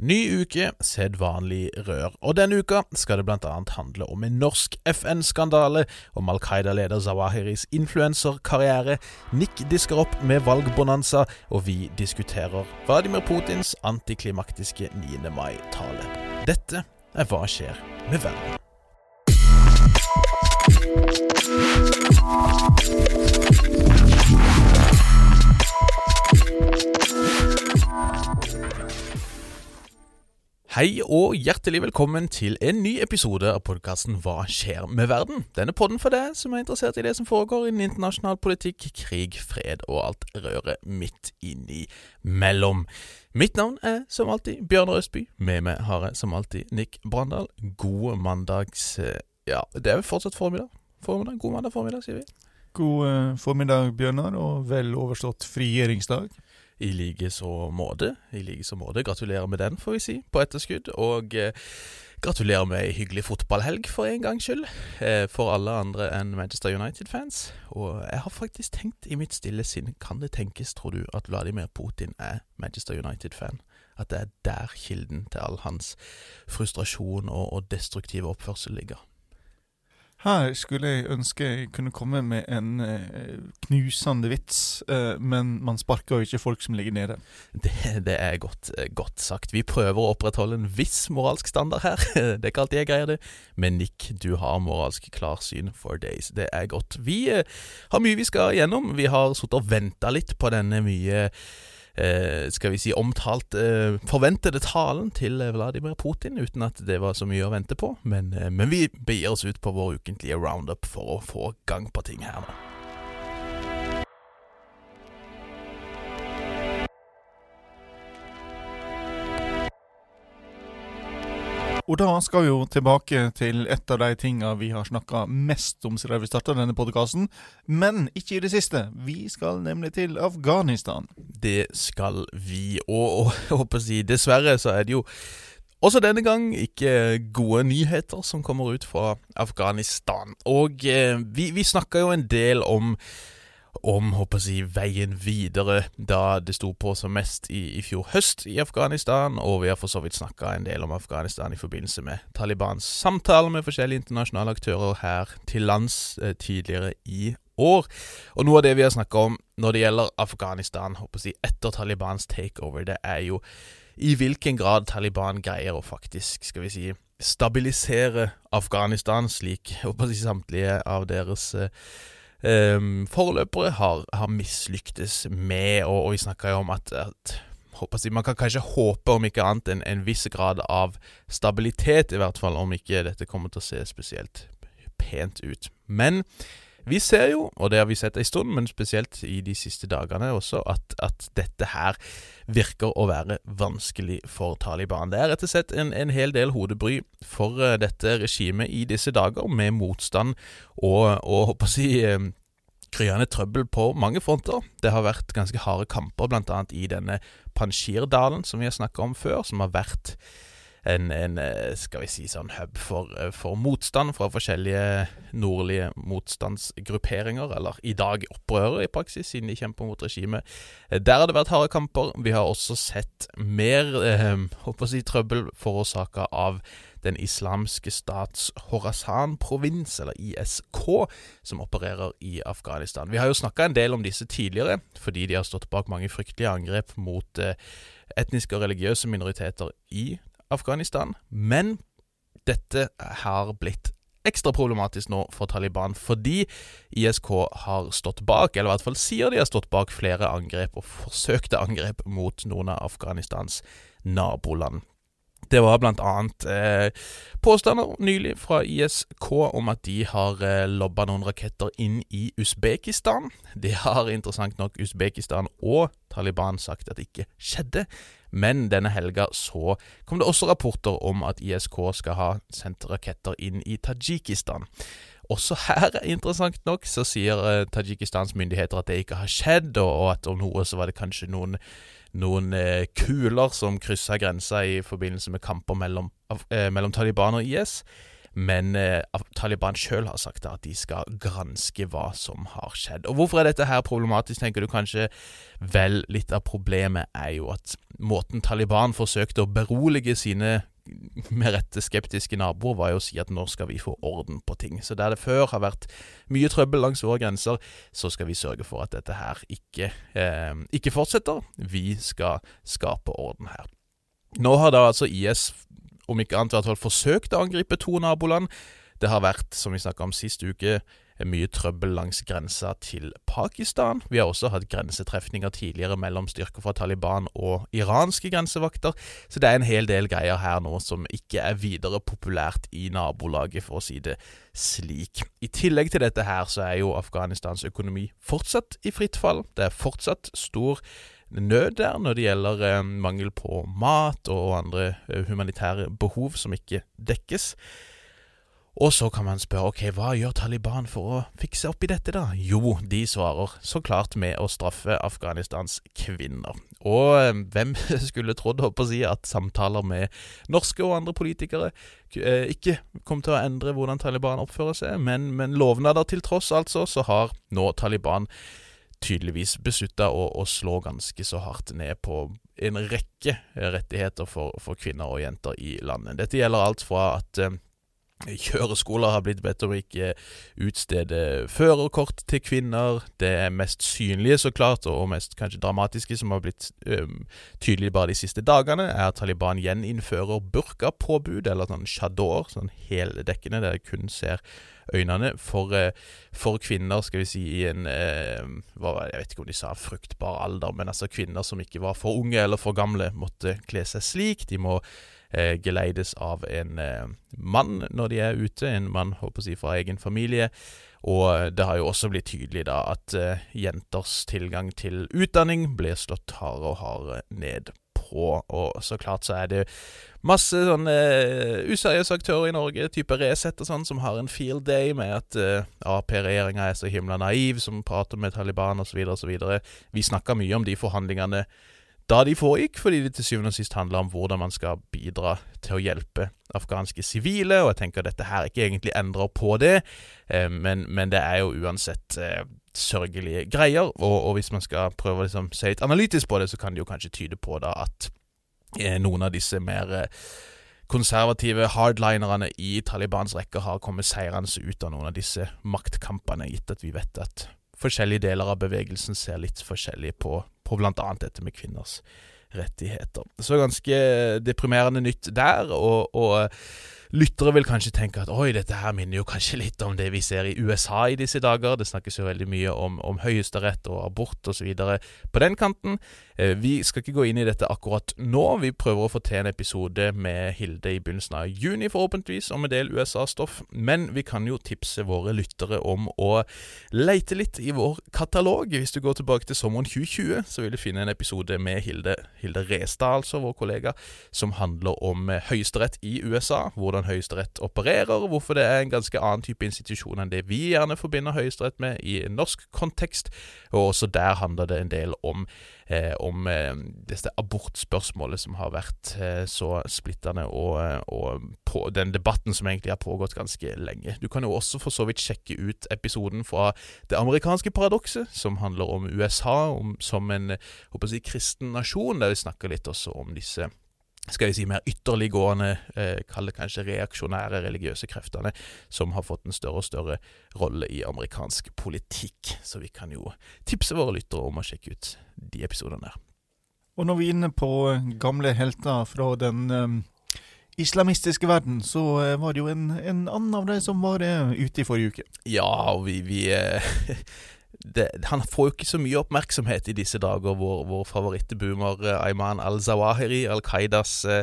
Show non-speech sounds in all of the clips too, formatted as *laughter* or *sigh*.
Ny uke, sedvanlig rør. Og denne uka skal det annet handle om en norsk FN-skandale, om Al Qaida-leder Zawahiris influenserkarriere, Nick disker opp med valgbonanza, og vi diskuterer Vladimir Putins antiklimaktiske 9. mai-tale. Dette er Hva skjer med verden? Hei og hjertelig velkommen til en ny episode av podkasten Hva skjer med verden? Denne podden for deg som er interessert i det som foregår innen internasjonal politikk, krig, fred og alt røret midt innimellom. Mitt navn er som alltid Bjørnar Østby. Med meg har jeg som alltid Nick Brandal. God mandags... Ja, det er jo fortsatt formiddag. formiddag. God mandag formiddag, sier vi. God eh, formiddag, Bjørnar, og vel overstått frigjøringsdag. I like så måte. I like så måte. Gratulerer med den, får vi si, på etterskudd. Og eh, gratulerer med ei hyggelig fotballhelg, for en gangs skyld. Eh, for alle andre enn Manchester United-fans. Og jeg har faktisk tenkt i mitt stille sinn, kan det tenkes, tror du, at Vladimir Putin er Manchester United-fan? At det er der kilden til all hans frustrasjon og, og destruktive oppførsel ligger? Her skulle jeg ønske jeg kunne komme med en eh, knusende vits, eh, men man sparker jo ikke folk som ligger nede. Det, det er godt, eh, godt, sagt. Vi prøver å opprettholde en viss moralsk standard her. *laughs* Det er ikke alltid jeg greier det, men Nick, du har moralsk klarsyn for days. Det er godt. Vi har mye vi skal gjennom. Vi har sittet og venta litt på denne mye skal vi si, omtalt eh, forventede talen til Vladimir Putin, uten at det var så mye å vente på. Men, eh, men vi begir oss ut på vår ukentlige roundup for å få gang på ting her nå. Og da skal vi jo tilbake til et av de tinga vi har snakka mest om siden vi starta denne podkasten, men ikke i det siste. Vi skal nemlig til Afghanistan. Det skal vi, og, og *laughs* håper å si dessverre så er det jo også denne gang ikke gode nyheter som kommer ut fra Afghanistan. Og eh, vi, vi snakka jo en del om om håper jeg, veien videre da det sto på som mest i, i, fjor høst i Afghanistan, og vi har for så vidt snakka en del om Afghanistan i forbindelse med Talibans samtaler med forskjellige internasjonale aktører her til lands eh, tidligere i år. Og noe av det vi har snakka om når det gjelder Afghanistan håper jeg, etter Talibans takeover, det er jo i hvilken grad Taliban greier å faktisk, skal vi si, stabilisere Afghanistan, slik håper jeg, samtlige av deres eh, um, foreløpere har, har mislyktes med, og, og vi snakka jo om at, at Man kan kanskje håpe, om ikke annet, en, en viss grad av stabilitet, i hvert fall, om ikke dette kommer til å se spesielt pent ut. Men vi ser jo, og det har vi sett en stund, men spesielt i de siste dagene også, at, at, dette her virker å være vanskelig for Taliban. Det er rett og slett en, en hel del hodebry for uh, dette regimet i disse dager, med motstand og, og håper å si kryende trøbbel på mange fronter. Det har vært ganske harde kamper, bl.a. i denne Panjshirdalen som vi har snakka om før, som har vært en, en, eh, skal vi si sånn hub for, eh, for, motstand fra forskjellige nordlige motstandsgrupperinger, eller i dag opprørere i praksis, siden de kjemper mot regimet. Eh, der har det vært harde kamper. Vi har også sett mer eh, håper å si, trøbbel forårsaka av den islamske stats Horasan-provins, eller ISK, som opererer i Afghanistan. Vi har jo snakka en del om disse tidligere, fordi de har stått bak mange fryktelige angrep mot eh, etniske og religiøse minoriteter i Afghanistan. Men dette har blitt ekstra problematisk nå for Taliban, fordi ISK har stått bak, eller i hvert fall sier de har stått bak, flere angrep og forsøkte angrep mot noen av Afghanistans naboland. Det var blant annet eh, påstander nylig fra ISK om at de har eh, lobba noen raketter inn i Usbekistan. Det har interessant nok Usbekistan og Taliban sagt at det ikke skjedde. Men denne helga så kom det også rapporter om at ISK skal ha sendt raketter inn i Tadsjikistan. Også her, interessant nok, så sier eh, Tadsjikistans myndigheter at det ikke har skjedd, og at om noe så var det kanskje noen noen eh, kuler som kryssa grensa i forbindelse med kamper mellom, eh, mellom Taliban og IS. Men eh, Taliban sjøl har sagt at de skal granske hva som har skjedd. Og Hvorfor er dette her problematisk, tenker du kanskje? Vel, litt av problemet er jo at måten Taliban forsøkte å berolige sine med rette skeptiske naboer, var jo å si at nå skal vi få orden på ting. Så der det før har vært mye trøbbel langs våre grenser, så skal vi sørge for at dette her ikke, eh, ikke fortsetter. Vi skal skape orden her. Nå har da altså IS, om ikke annet i hvert fall, forsøkt å angripe to naboland. Det har vært, som vi snakka om sist uke, mye trøbbel langs grensa til Pakistan. Vi har også hatt grensetrefninger tidligere mellom styrker fra Taliban og iranske grensevakter, så det er en hel del greier her nå som ikke er videre populært i nabolaget, for å si det slik. I tillegg til dette her så er jo Afghanistans økonomi fortsatt i fritt fall. Det er fortsatt stor nød der når det gjelder eh, mangel på mat og andre eh, humanitære behov som ikke dekkes. Og så kan man spørre ok, hva gjør Taliban for å fikse opp i dette, da? Jo, de svarer så klart med å straffe Afghanistans kvinner. Og eh, hvem *laughs* skulle trodd, å si, at samtaler med norske og andre politikere eh, ikke kom til å endre hvordan Taliban oppfører seg, men, men lovnader til tross, altså, så har nå Taliban tydeligvis beslutta å, å, slå ganske så hardt ned på en rekke rettigheter for, for kvinner og jenter i landet. Dette gjelder alt fra at eh, Kjøreskoler har blitt bedt om ikke utstede førerkort til kvinner. Det mest synlige, så klart, og mest kanskje dramatiske, som har blitt um, tydelig bare de siste dagene, er at Taliban gjeninnfører burkapåbud, eller sånn chador, sånn heldekkende, der jeg kun ser øynene, for, uh, for, kvinner, skal vi si, i en uh, hva, Jeg vet ikke om de sa fruktbar alder, men altså kvinner som ikke var for unge eller for gamle, måtte kle seg slik. De må eh, geleides av en eh, mann når de er ute, en mann håper jeg, fra egen familie. Og det har jo også blitt tydelig da at eh, jenters tilgang til utdanning blir slått hardere og hardere ned på. Og så klart så er det masse sånne uh, useriøse aktører i Norge, type Resett og sånn, som har en field day med at uh, Ap-regjeringa er så himla naiv, som prater med Taliban osv. osv. Vi snakka mye om de forhandlingene da de foregikk, fordi det til syvende og sist handler om hvordan man skal bidra til å hjelpe afghanske sivile, og jeg tenker at dette her ikke egentlig endrer på det, eh, men, men, det er jo uansett eh, sørgelige greier, og, og, hvis man skal prøve å liksom, se litt analytisk på det, så kan det jo kanskje tyde på da at eh, noen av disse mer konservative hardlinerne i Talibans rekker har kommet seirende ut av noen av disse maktkampene, gitt at vi vet at forskjellige deler av bevegelsen ser litt forskjellig på på bl.a. dette med kvinners rettigheter. Så ganske deprimerende nytt der, og, og Lyttere vil kanskje tenke at oi, dette her minner jo kanskje litt om det vi ser i USA i disse dager. Det snakkes jo veldig mye om, om høyesterett og abort osv. på den kanten. Eh, vi skal ikke gå inn i dette akkurat nå. Vi prøver å få til en episode med Hilde i begynnelsen av juni, forhåpentligvis, om en del USA-stoff. Men vi kan jo tipse våre lyttere om å leite litt i vår katalog. Hvis du går tilbake til sommeren 2020, så vil du finne en episode med Hilde, Hilde Restad, altså vår kollega, som handler om høyesterett i USA. hvordan hvordan Høyesterett opererer, hvorfor det er en ganske annen type institusjon enn det vi gjerne forbinder Høyesterett med i norsk kontekst. Og også der handler det en del om, eh, om eh, dette abortspørsmålet som har vært eh, så splittende, og, eh, og på den debatten som egentlig har pågått ganske lenge. Du kan jo også for så vidt sjekke ut episoden fra Det amerikanske paradokset, som handler om USA om, som en håper jeg, kristen nasjon, der vi snakker litt også om disse skal vi si, mer ytterliggående, eh, kall det kanskje reaksjonære religiøse kreftene, som har fått en større og større rolle i amerikansk politikk. Så vi kan jo tipse våre lyttere om å sjekke ut de episodene der. Og når vi er inne på gamle helter fra den um, islamistiske verden, så uh, var det jo en, en annen av dem som var uh, ute i forrige uke. Ja, og vi, vi *laughs* det, han får jo ikke så mye oppmerksomhet i disse dager, vår, vår favorittboomer eh, Ayman al-Zawahiri, Al Qaidas eh,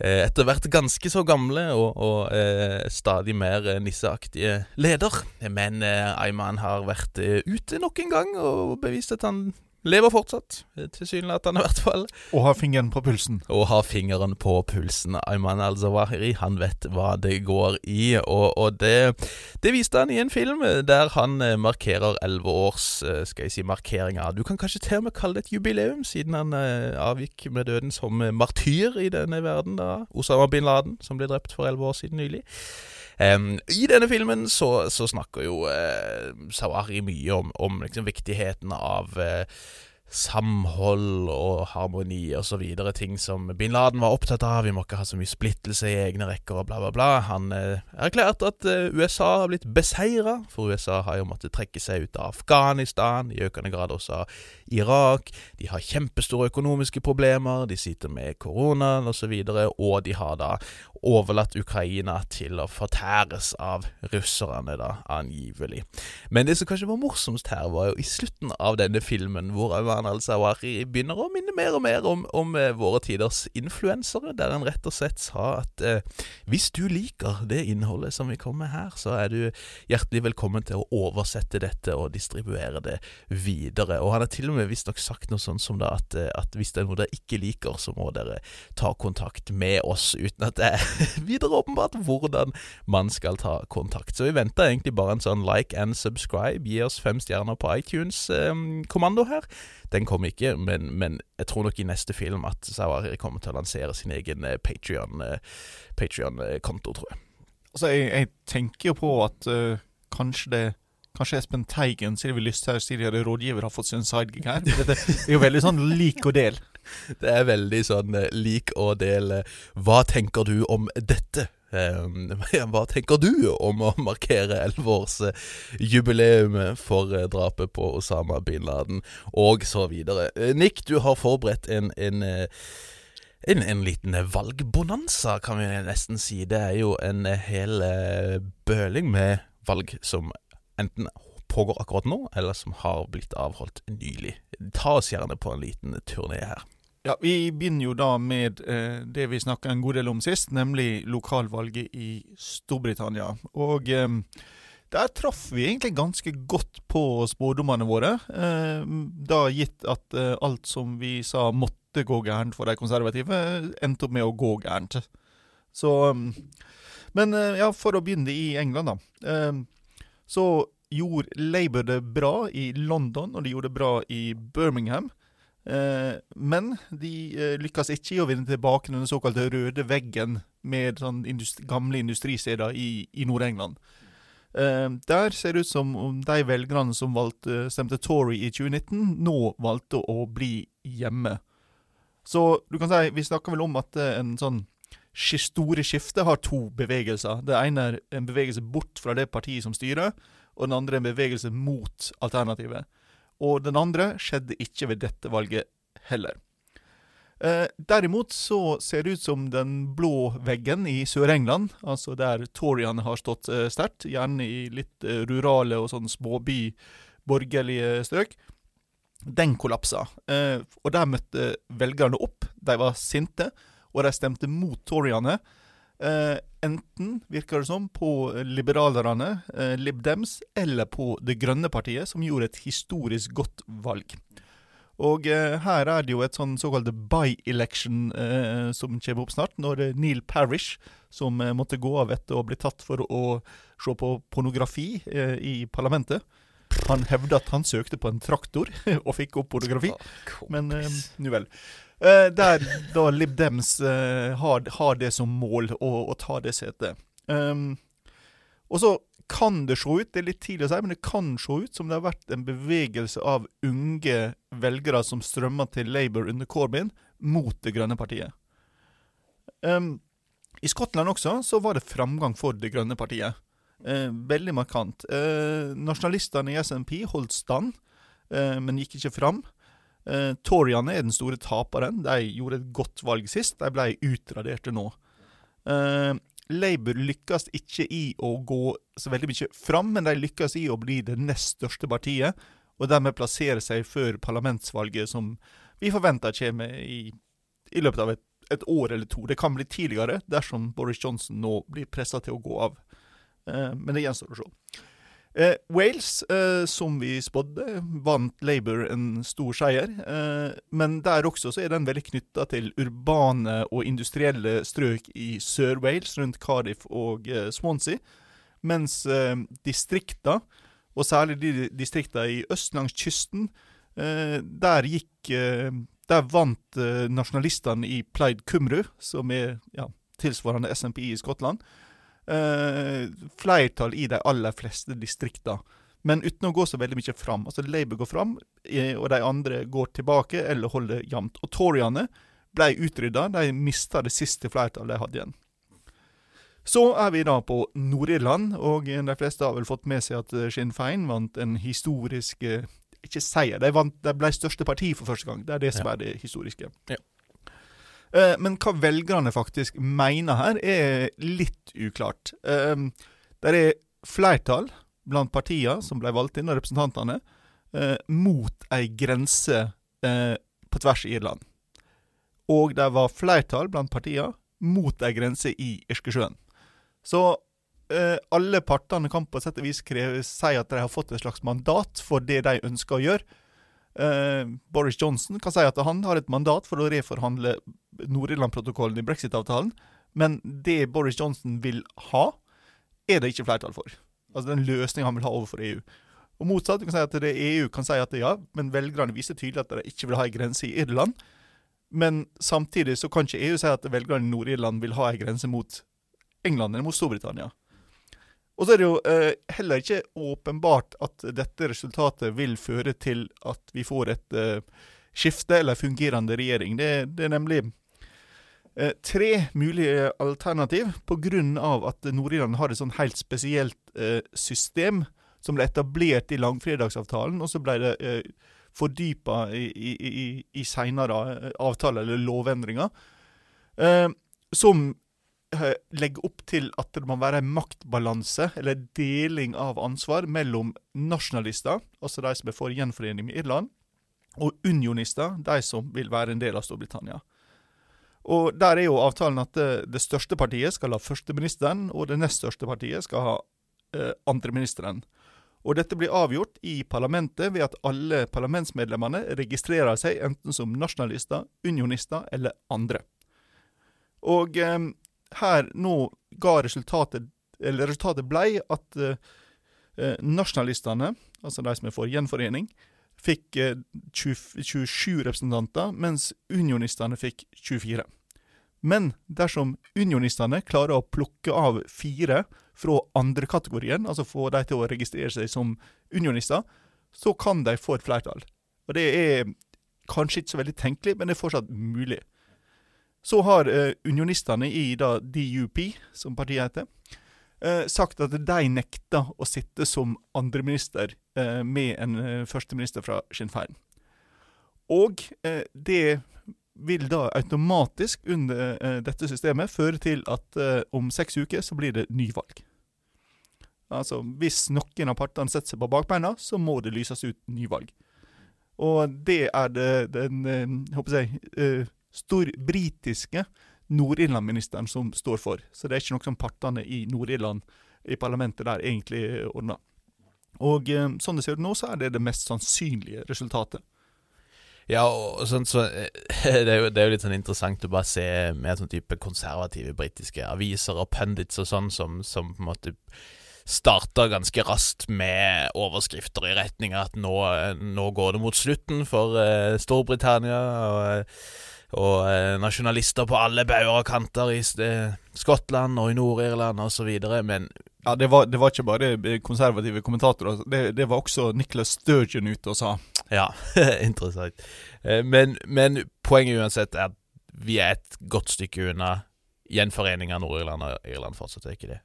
eh, etter hvert ganske så gamle og, og eh, stadig mer nisseaktige leder. Men eh, Ayman har vært eh, ute nok en gang og bevist at han lever fortsatt, tilsynelatende i hvert fall. Og har fingeren på pulsen. Og har fingeren på pulsen. Ayman al-Zawahiri, han vet hva det går i. Og, og det, det, viste han i en film der han eh, markerer elleve års eh, skal jeg si, markeringer. Du kan kanskje til og med kalle det et jubileum, siden han eh, avgikk med døden som martyr i denne verden. da. Osama bin Laden, som ble drept for elleve år siden nylig. Um, I denne filmen så, så snakker jo uh, Sawari mye om, om liksom, viktigheten av uh, samhold og harmoni og så videre, ting som bin Laden var opptatt av. Vi må ikke ha så mye splittelse i egne rekker og bla, bla, bla. Han eh, erklærte at eh, USA har blitt beseira, for USA har jo måttet trekke seg ut av Afghanistan, i økende grad også Irak. De har kjempestore økonomiske problemer, de sitter med koronaen og, så og de har da overlatt Ukraina til å fortæres av russerne, da, angivelig. Men det som kanskje var morsomst her, var jo i slutten av denne filmen, hvor Ayman al-Zawahiri begynner å minne mer og mer om, om uh, våre tiders influensere, der han rett og slett sa at eh, hvis du liker det innholdet som vi kommer med her, så er du hjertelig velkommen til å oversette dette og distribuere det videre. Og han har til og med visstnok sagt noe sånt som da at, uh, at hvis det er noe dere ikke liker, så må dere ta kontakt med oss, uten at det er *laughs* videre åpenbart hvordan man skal ta kontakt. Så vi venter egentlig bare en sånn like and subscribe. Gi oss fem stjerner på iTunes-kommando eh, her. Den kommer ikke, men, men, jeg tror nok i neste film at Sawari kommer til å lansere sin egen eh, Patrion-konto, eh, tror jeg. Altså, jeg, jeg, tenker jo på at uh, kanskje det Kanskje Espen Teigen, Sylvi Lysthaug, tidligere rådgiver, har fått sin sidekick her. Det er jo veldig sånn lik og del. *laughs* Det er veldig sånn uh, lik og del. Hva tenker du om dette? Uh, *laughs* hva tenker du om å markere elleveårsjubileum for uh, drapet på Osama bin Laden, og så videre. Nick, du har forberedt en, en en, en, liten valgbonanza, kan vi nesten si. Det er jo en hel bøling med valg som enten pågår akkurat nå, eller som har blitt avholdt nylig. Ta oss gjerne på en liten turné her. Ja, Vi begynner jo da med eh, det vi snakka en god del om sist, nemlig lokalvalget i Storbritannia. Og eh, der traff vi egentlig ganske godt på spådommene våre. Eh, da gitt at eh, alt som vi sa måtte gå gærent for de konservative, endte opp med å gå gærent. Så eh, Men eh, ja, for å begynne i England, da så gjorde Labour det bra i London, og de gjorde det bra i Birmingham. Eh, men de eh, lykkes ikke i å vinne tilbake den såkalte røde veggen med sånn industri, gamle industristeder i, i Nord-England. Eh, der ser det ut som om de velgerne som valgte, stemte Tory i 2019, nå valgte å bli hjemme. Så du kan si, vi snakker vel om at en sånn store skifte har to bevegelser. Det ene er en bevegelse bort fra det partiet som styrer, og den andre er en bevegelse mot alternativet. Og den andre skjedde ikke ved dette valget heller. Eh, derimot så ser det ut som den blå veggen i Sør-England, altså der toryene har stått eh, sterkt, gjerne i litt eh, rurale og sånn småby, borgerlige strøk, den kollapsa. Eh, og der møtte velgerne opp. De var sinte og de stemte mot toryene. Eh, enten, virker det som, på liberalerne, eh, Lib Dems, eller på Det grønne partiet, som gjorde et historisk godt valg. Og eh, her er det jo et sånn såkalt by-election eh, som kommer opp snart, når Neil Parish, som eh, måtte gå av etter å bli tatt for å se på pornografi eh, i parlamentet Han hevda at han søkte på en traktor *laughs* og fikk opp pornografi, men nu vel. Uh, der da Lib Dems uh, har, har, det som mål å, å ta det setet. Um, og så kan det se ut, det er litt tidlig å si, men det kan se ut som det har vært en bevegelse av unge velgere som strømmer til Labour under Corbyn, mot Det grønne partiet. Um, I Skottland også så var det framgang for Det grønne partiet. Uh, veldig markant. nasjonalistene i SNP holdt stand, men gikk ikke fram. Eh, Toryene er den store taperen. De gjorde et godt valg sist. De ble utraderte nå. Eh, Labour lykkes ikke i å gå så veldig mye fram, men de lykkes i å bli det nest største partiet, og dermed plassere seg før parlamentsvalget, som vi forventer kommer i, i løpet av et, et, år eller to. Det kan bli tidligere dersom Boris Johnson nå blir pressa til å gå av. Uh, men det gjenstår å se. Eh, Wales, eh, som vi spådde, vant Labour en stor seier. Eh, men der også så er den veldig knytta til urbane og industrielle strøk i Sør-Wales, rundt Cardiff og eh, Swansea. Mens eh, distrikta, og særlig de distrikta i øst langs kysten, eh, der gikk eh, Der vant eh, nasjonalistene i Plaid Cymru, som er ja, tilsvarende SNP i Skottland eh, flertall i de aller fleste distrikter. Men uten å gå så veldig mye fram. Altså Labour går fram, eh, og de andre går tilbake eller holder jevnt. Og Toryene ble utrydda. De mista det siste flertallet de hadde igjen. Så er vi da på Nord-Irland, og de fleste har vel fått med seg at eh, Sinn Fein vant en historisk eh, Ikke seier, de, vant, de ble største parti for første gang. Det er det som Ja. er det historiske. Ja. Eh, Men hva velgerne faktisk mener her, er litt uklart. Eh, Det er flertall blant partiene som ble valgt inn, og representantene, eh, mot ei grense på tvers i Irland. Og det var flertall blant partiene mot ei grense i Irskesjøen. Så alle partene kan på et sett og vis kreve, si at de har fått et slags mandat for det de ønsker å gjøre. Eh, Boris Johnson kan si at han har et mandat for å reforhandle Nord-Irland-protokollen i brexit-avtalen, men det Boris Johnson vil ha, er det ikke flertall for. Altså den løsninga han vil ha overfor EU. Og motsatt, du kan si at det EU kan si at det ja, men velgerne viser tydelig at de ikke vil ha ei grense i Irland. Men samtidig så kan ikke EU si at velgerne i Nord-Irland vil ha ei grense mot England eller mot Storbritannia. Og så er det jo eh, heller ikke åpenbart at dette resultatet vil føre til at vi får et eh, skifte eller fungerende regjering. Det, det er nemlig eh, tre mulige alternativ pga. at Nord-Irland har et sånn helt spesielt eh, system som ble etablert i langfredagsavtalen, og så ble det eh, fordypa i, i, i, i seinere eh, avtaler eller lovendringer, eh, som legger opp til at det må være en maktbalanse, eller deling av ansvar, mellom nasjonalister, altså de som er for gjenforening med Irland, og unionister, de som vil være en del av Storbritannia. Og Der er jo avtalen at det, det største partiet skal ha førsteministeren, og det nest største partiet skal ha eh, andreministeren. Og Dette blir avgjort i parlamentet ved at alle parlamentsmedlemmene registrerer seg enten som nasjonalister, unionister eller andre. Og eh, her nå ga resultatet eller resultatet blei at eh, eh, nasjonalistene, altså de som er for gjenforening, fikk eh, 20, 27 representanter, mens unionistene fikk 24. Men dersom unionistene klarer å plukke av fire fra andre kategorien, altså få de til å registrere seg som unionister, så kan de få et flertall. Og det er kanskje ikke så veldig tenkelig, men det er fortsatt mulig. Så har eh, unionistene i da DUP, som partiet heter, eh, sagt at de nekter å sitte som andreminister eh, med en eh, førsteminister fra Sinn Féin. Og eh, det vil da automatisk under eh, dette systemet føre til at om seks uker så blir det nyvalg. Altså, hvis noen av partene setter seg på bakbeina, så må det lyses ut nyvalg. Og det er det den eh, håper jeg, eh, stor britiske Nord-Irland-ministeren som står for. Så det er ikke noe som partene i Nord-Irland, i parlamentet der, egentlig ordner. Og eh, sånn det ser ut nå, så er det det mest sannsynlige resultatet. Ja, og sånn så *laughs* det, er jo, det er jo litt sånn interessant å bare se mer sånn type konservative britiske aviser og pundits og sånn som, som på en måte starter ganske raskt med overskrifter i retning av at nå, nå går det mot slutten for eh, Storbritannia. og og eh, nasjonalister på alle bauger og kanter i eh, Skottland og i Nord-Irland osv. Men Ja, det var, det var ikke bare eh, konservative kommentatorer. Det, det var også Nicholas Sturgeon ute og sa. Ja, *laughs* interessant. Eh, Men, men poenget uansett er at vi er et godt stykke unna gjenforening av Nord-Irland og Irland fortsatt, er ikke det?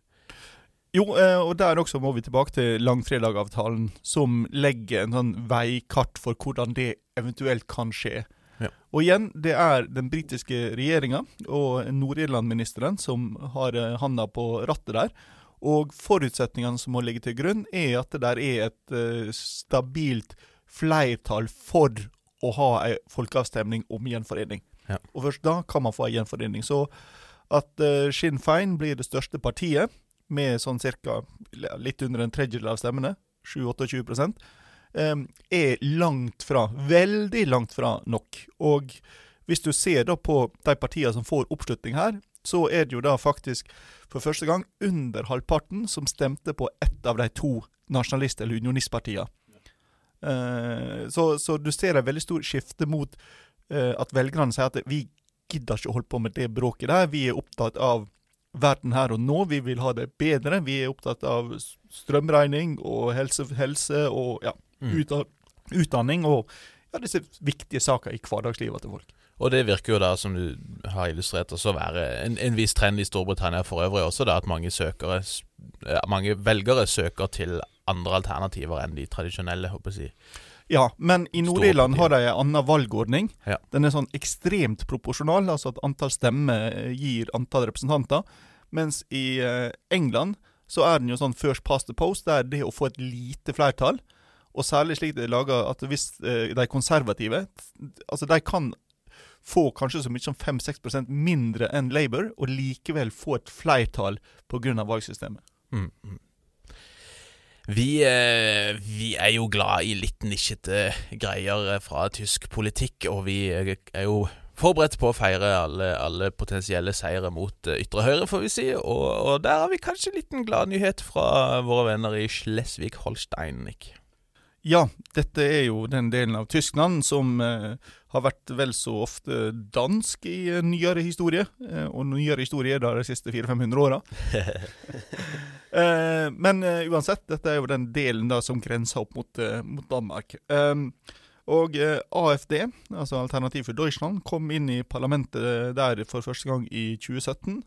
Jo, eh, og der også må vi tilbake til langfredagavtalen, som legger en sånn veikart for hvordan det eventuelt kan skje. Ja. Og igjen, det er den britiske regjeringa og Nord-Irland-ministeren som har eh, handa på rattet der. Og forutsetningene som må ligge til grunn, er at det der er et eh, stabilt flertall for å ha ei folkeavstemning om gjenforening. Ja. Og først da kan man få ei gjenforening. Så at uh, Sinn Fein blir det største partiet, med sånn cirka litt under en tredjedel av stemmene, 7-28 eh, er langt fra, veldig langt fra nok. Og hvis du ser da på de partiene som får oppslutning her, så er det jo da faktisk for første gang under halvparten som stemte på ett av de to nasjonalist- eller unionistpartiene. Eh, så, så, du ser et veldig stort skifte mot eh, at velgerne sier at vi gidder ikke å holde på med det bråket der. Vi er opptatt av verden her og nå. Vi vil ha det bedre. Vi er opptatt av strømregning og helse, helse og ja, mm. utdanning og ja, disse viktige saker i hverdagslivet til folk. Og det virker jo da, som du har illustrert, også å være en, en viss trend i Storbritannia for øvrig også, da at mange, søkere, mange velgere søker til andre alternativer enn de tradisjonelle, håper jeg. Ja, men i Nord-Irland har de en annen valgordning. Ja. Den er sånn ekstremt proporsjonal, altså at antall stemmer eh, gir antall representanter. Mens i eh, England så er den jo sånn first past the post, det er det å få et lite flertall. Og særlig slik det er laga at hvis eh, de konservative Altså, de kan få kanskje så mye som 5-6% mindre enn Labour, og likevel få et flertall pga. valgsystemet. Mm, mm. Vi, eh, vi, er jo glad i litt nisjete greier fra tysk politikk, og vi er jo forberedt på å feire alle, alle potensielle seire mot eh, ytre høyre, får vi si. Og, og der har vi kanskje en liten gladnyhet fra våre venner i Schleswig-Holstein, Nick. Ja, dette er jo den delen av Tyskland som eh, har vært vel så ofte dansk i eh, nyere historie. Eh, og nyere historie er da de siste 400-500 åra. *laughs* eh, men eh, uansett, dette er jo den delen da som grenser opp mot, eh, mot Danmark. og AFD, altså Alternativ for Deutschland, kom inn i parlamentet der for første gang i 2017.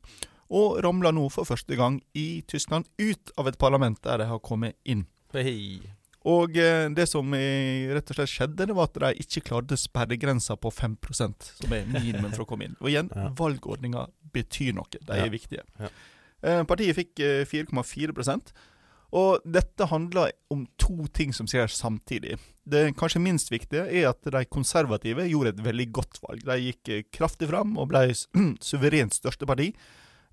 Og ramla nå for første gang i Tyskland ut av et parlament der de har kommet inn. Hei. Og eh, det som rett og slett skjedde, det var at de ikke klarte sperregrensa på 5% som er minimum for å komme inn. Og igjen, ja. valgordninga betyr noe. De er ja. viktige. Ja. Eh, partiet fikk 4,4 eh, og dette handler om to ting som skjer samtidig. Det kanskje minst viktige er at de konservative gjorde et veldig godt valg. De gikk kraftig fram og ble *clears throat* suverent største parti.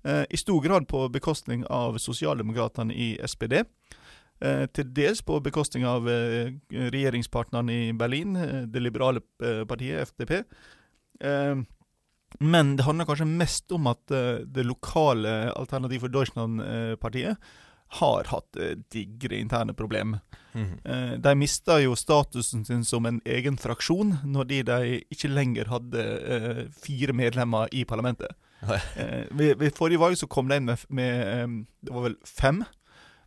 I stor grad på bekostning av sosialdemokratene i SPD. Eh, til dels på bekostning av regjeringspartneren i Berlin, eh, det liberale partiet, FDP. Men det handler kanskje mest om at det lokale Alternativ for Deutschland-partiet har hatt digre interne problemer. Mm. De mista jo statusen sin som en egen fraksjon når de, de ikke lenger hadde fire medlemmer i parlamentet. ved, ved, forrige valg så kom de inn med, med det var vel fem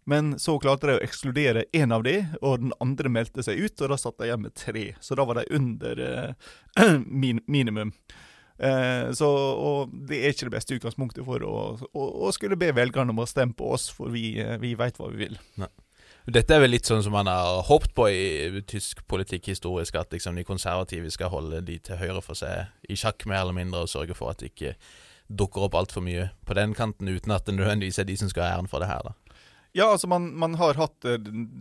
men så klarte de å ekskludere én av de, og den andre meldte seg ut, og da satt de igjen med tre. Så da var de under eh, *clears throat* min minimum. Eh, så, og det er ikke det beste utgangspunktet for å, å, å skulle be velgerne om å stemme på oss, for vi, eh, vi veit hva vi vil. Nei. Dette er vel litt sånn som man har håpet på i tysk politikk historisk, at liksom de konservative skal holde de til høyre for seg i sjakk, mer eller mindre, og sørge for at det ikke dukker opp altfor mye på den kanten, uten at det nødvendigvis er de som skal ha æren for det her. da. Ja, altså man, man, har hatt eh,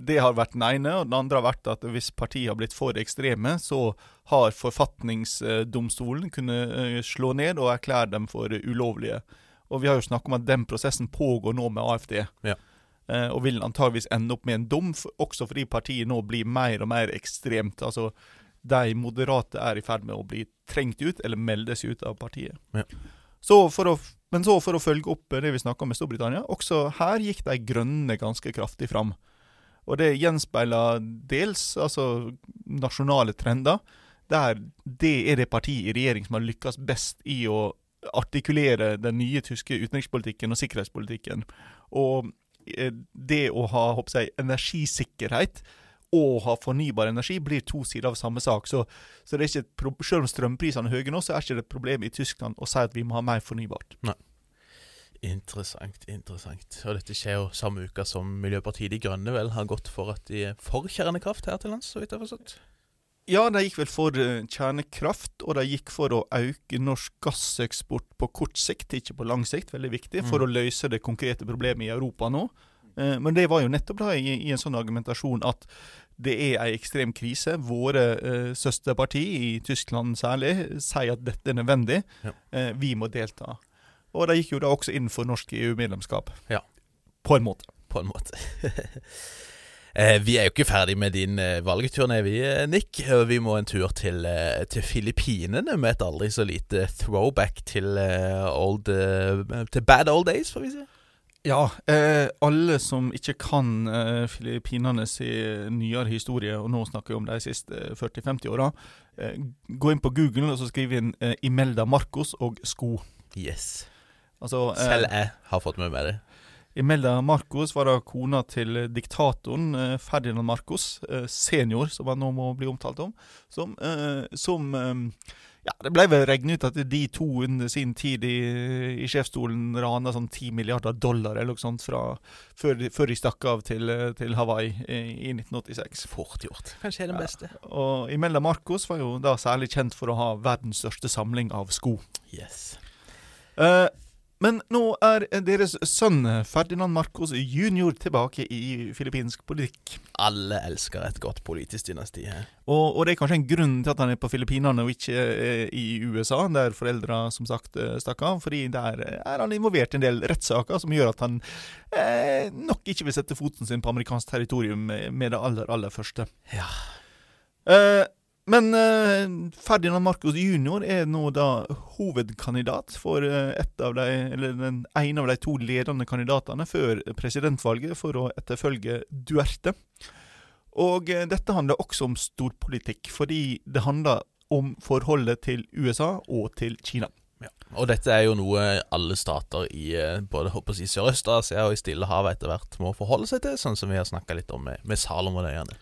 Det har vært den ene, og den andre har vært at hvis partiet har blitt for ekstreme, så har forfatningsdomstolen kunnet eh, slå ned og erklære dem for ulovlige. Og vi har jo snakket om at den prosessen pågår nå med AFD. Ja. Eh, og vil antageligvis ende opp med en dom, også fordi partiet nå blir mer og mer ekstremt. Altså, de moderate er i ferd med å bli trengt ut, eller melde seg ut av partiet. Ja. Så for å men så for å følge opp det vi snakka om med Storbritannia, også her gikk de grønne ganske kraftig fram. Og det gjenspeiler dels altså nasjonale trender, der det er det partiet i regjering som har lykkes best i å artikulere den nye tyske utenrikspolitikken og sikkerhetspolitikken. Og eh, det å ha jeg, energisikkerhet og ha fornybar energi blir to sider av samme sak. Så, så det er ikke et, selv om strømprisene er høye nå, så er ikke det et problem i Tyskland å si at vi må ha mer fornybart. Nei. Interessant, interessant. Og dette skjer jo samme uke som Miljøpartiet De Grønne vel har gått for at de er for kjernekraft her til lands, så vidt jeg har forstått? Ja, de gikk vel for eh, kjernekraft, og de gikk for å øke norsk gasseksport på kort sikt, ikke på lang sikt, veldig viktig, for mm. å løse det konkrete problemet i Europa nå. Eh, men det var jo nettopp da i, i en sånn argumentasjon at det er ei ekstrem krise. Våre eh, søsterparti, i Tyskland særlig, sier at dette er nødvendig. Ja. Eh, vi må delta. Og de gikk jo da også inn for norsk EU-medlemskap. Ja. På en måte. På en måte. *laughs* Eh, vi er jo ikke ferdig med din eh, valgturné, vi, eh, Nick. Vi må en tur til, til Filippinene med et aldri så lite throwback til, old, til bad old days, får vi si. Ja, eh, alle som ikke kan eh, Filippinene si nyere historie, og nå snakker vi om de siste 40-50 åra, eh, gå inn på Google og så skriv inn eh, Imelda Marcos og sko. Yes. Altså, eh, Selv jeg har fått med meg det. Imelda Marcos var da kona til diktatoren eh, Ferdinand Marcos, eh, senior, som han nå må bli omtalt om. Som, eh, som Ja, det ble vel regnet ut at de to under sin tid i, i sjefsstolen rana sånn 10 milliarder dollar eller noe sånt fra, før, de, før de stakk av til, til Hawaii i, i 1986. Fort gjort. Kanskje er den Ja. beste. Og Imelda Marcos var jo da særlig kjent for å ha verdens største samling av sko. Yes. Eh, men nå er deres sønn Ferdinand Marcos jr. tilbake i filippinsk politikk. Alle elsker et godt politisk dynasti her. Og, og det er kanskje en grunn til at han er på Filippinene og ikke eh, i USA, der foreldra som sagt eh, stakk av. Fordi der er han involvert i en del rettssaker som gjør at han eh, nok ikke vil sette foten sin på amerikansk territorium med, med det aller, aller første. Ja. Eh, men eh, Ferdinand Marcos jr. er nå da hovedkandidat for eh, et av de, eller den ene av de to ledende kandidatene før presidentvalget for å etterfølge Duerte. Og eh, dette handler også om storpolitikk, fordi det handler om forholdet til USA og til Kina. Ja. Og dette er jo noe alle stater i eh, både jeg, Sørøst-Asia og i Stillehavet etter hvert må forholde seg til, sånn som vi har snakka litt om med, med Salomonøyene.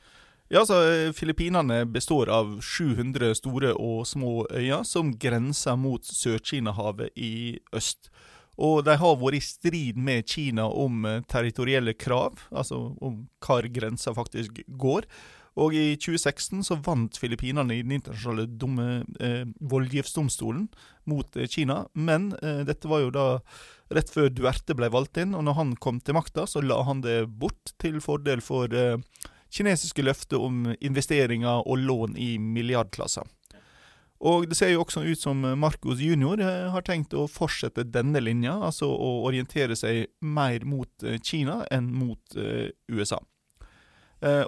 Ja, altså, Filippinene består av 700 store og små øyer som grenser mot Sør-Kina-havet i øst. Og de har vært i strid med Kina om eh, territorielle krav, altså om hvor grensa faktisk går. Og i 2016 så vant Filippinene i den internasjonale dumme eh, voldgiftsdomstolen mot eh, Kina. Men eh, dette var jo da rett før Duerte ble valgt inn, og når han kom til makta, så la han det bort til fordel for eh, kinesiske løftet om investeringer og lån i milliardklasser. Og det ser jo også ut som Marcos jr. eh, har tenkt å fortsette denne linja, altså å orientere seg mer mot eh, Kina enn mot eh, USA.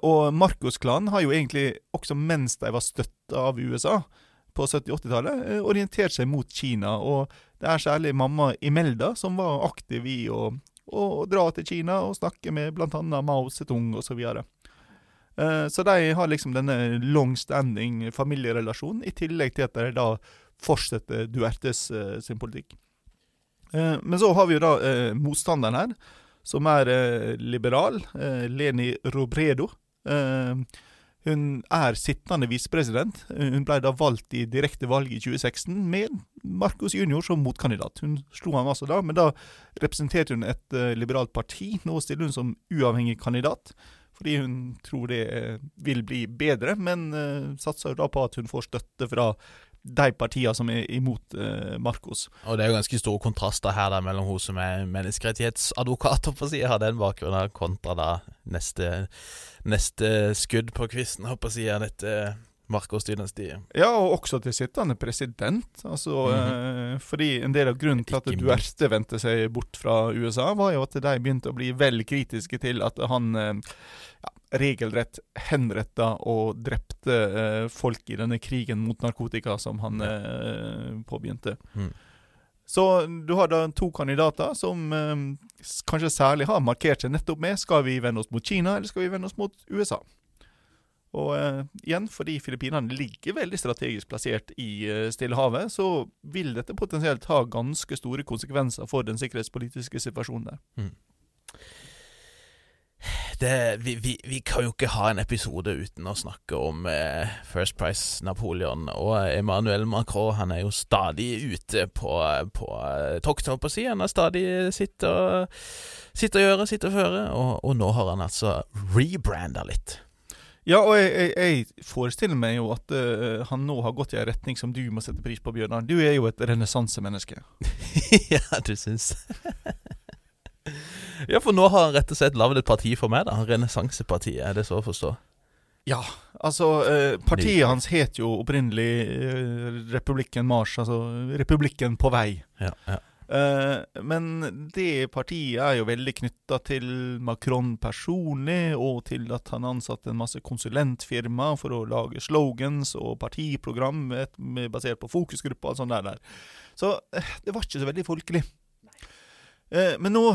Og Marcos-klanen har jo egentlig, også mens de var støtta av USA på 70-80-tallet, eh, orientert seg mot Kina. Og det er særlig mamma Imelda som var aktiv i å, å dra til Kina og snakke med bl.a. Mao Zedong osv. Og, Så de har liksom denne long standing familierelasjonen, i tillegg til at de da fortsetter Duertes eh, sin politikk. Eh, Men så har vi jo da eh, motstanderen her, som er eh, liberal, eh, Leni Robredo. Eh, hun er sittende visepresident. Eh, Hun ble da valgt i direkte valg i 2016 med Marcos junior som motkandidat. Hun slo ham altså da, men da representerte hun et eh, liberalt parti. Nå stiller hun som uavhengig kandidat, fordi hun tror det eh, vil bli bedre, men eh, satser jo da på at hun får støtte fra de partiene som er imot eh, Marcos. Og det er jo ganske store kontraster her da mellom hun som er menneskerettighetsadvokat, håper jeg, å si, har den bakgrunnen, kontra da neste, neste skudd på kvisten, håper jeg, å si, av dette Marcos-dynastiet. Ja, og også til sittende president. Altså, eh, fordi en del av grunnen til at Duerte vendte seg bort fra USA, var jo at de begynte å bli vel kritiske til at han eh, ja, regelrett henretta og drepte eh, folk i denne krigen mot narkotika som han eh, påbegynte. Mm. Så du har da to kandidater som eh, kanskje særlig har markert seg nettopp med skal vi vende oss mot Kina, eller skal vi vende oss mot USA? Og uh, igjen, fordi Filippinene ligger veldig strategisk plassert i uh, Stillehavet, så vil dette potensielt ha ganske store konsekvenser for den sikkerhetspolitiske situasjonen der. Det, vi, vi, vi kan jo ikke ha en episode uten å snakke om uh, First Price Napoleon. Og Emmanuel Macron han er jo stadig ute på, på tokt, holdt på å si. Han har stadig sitt og, sitt og gjøre, sitt og føre. Og, og nå har han altså rebranda litt. Ja, og jeg, jeg, jeg forestiller meg jo at uh, han nå har gått i en retning som du må sette pris på, Bjørnar. Du er jo et renessansemenneske. *laughs* ja, du syns *laughs* Ja, for nå har han rett og slett lagd et parti for meg, da. Renessansepartiet, er det så å forstå? Ja, altså uh, Partiet Ny. hans het jo opprinnelig uh, Republikken Mars, altså Republikken på vei. Ja, ja. Eh, men det partiet er jo veldig knytta til Macron personlig, og til at han ansatte en masse konsulentfirma for å lage slogans og partiprogram basert på fokusgrupper og sånn der. Så eh, det var ikke så veldig folkelig. Eh, men nå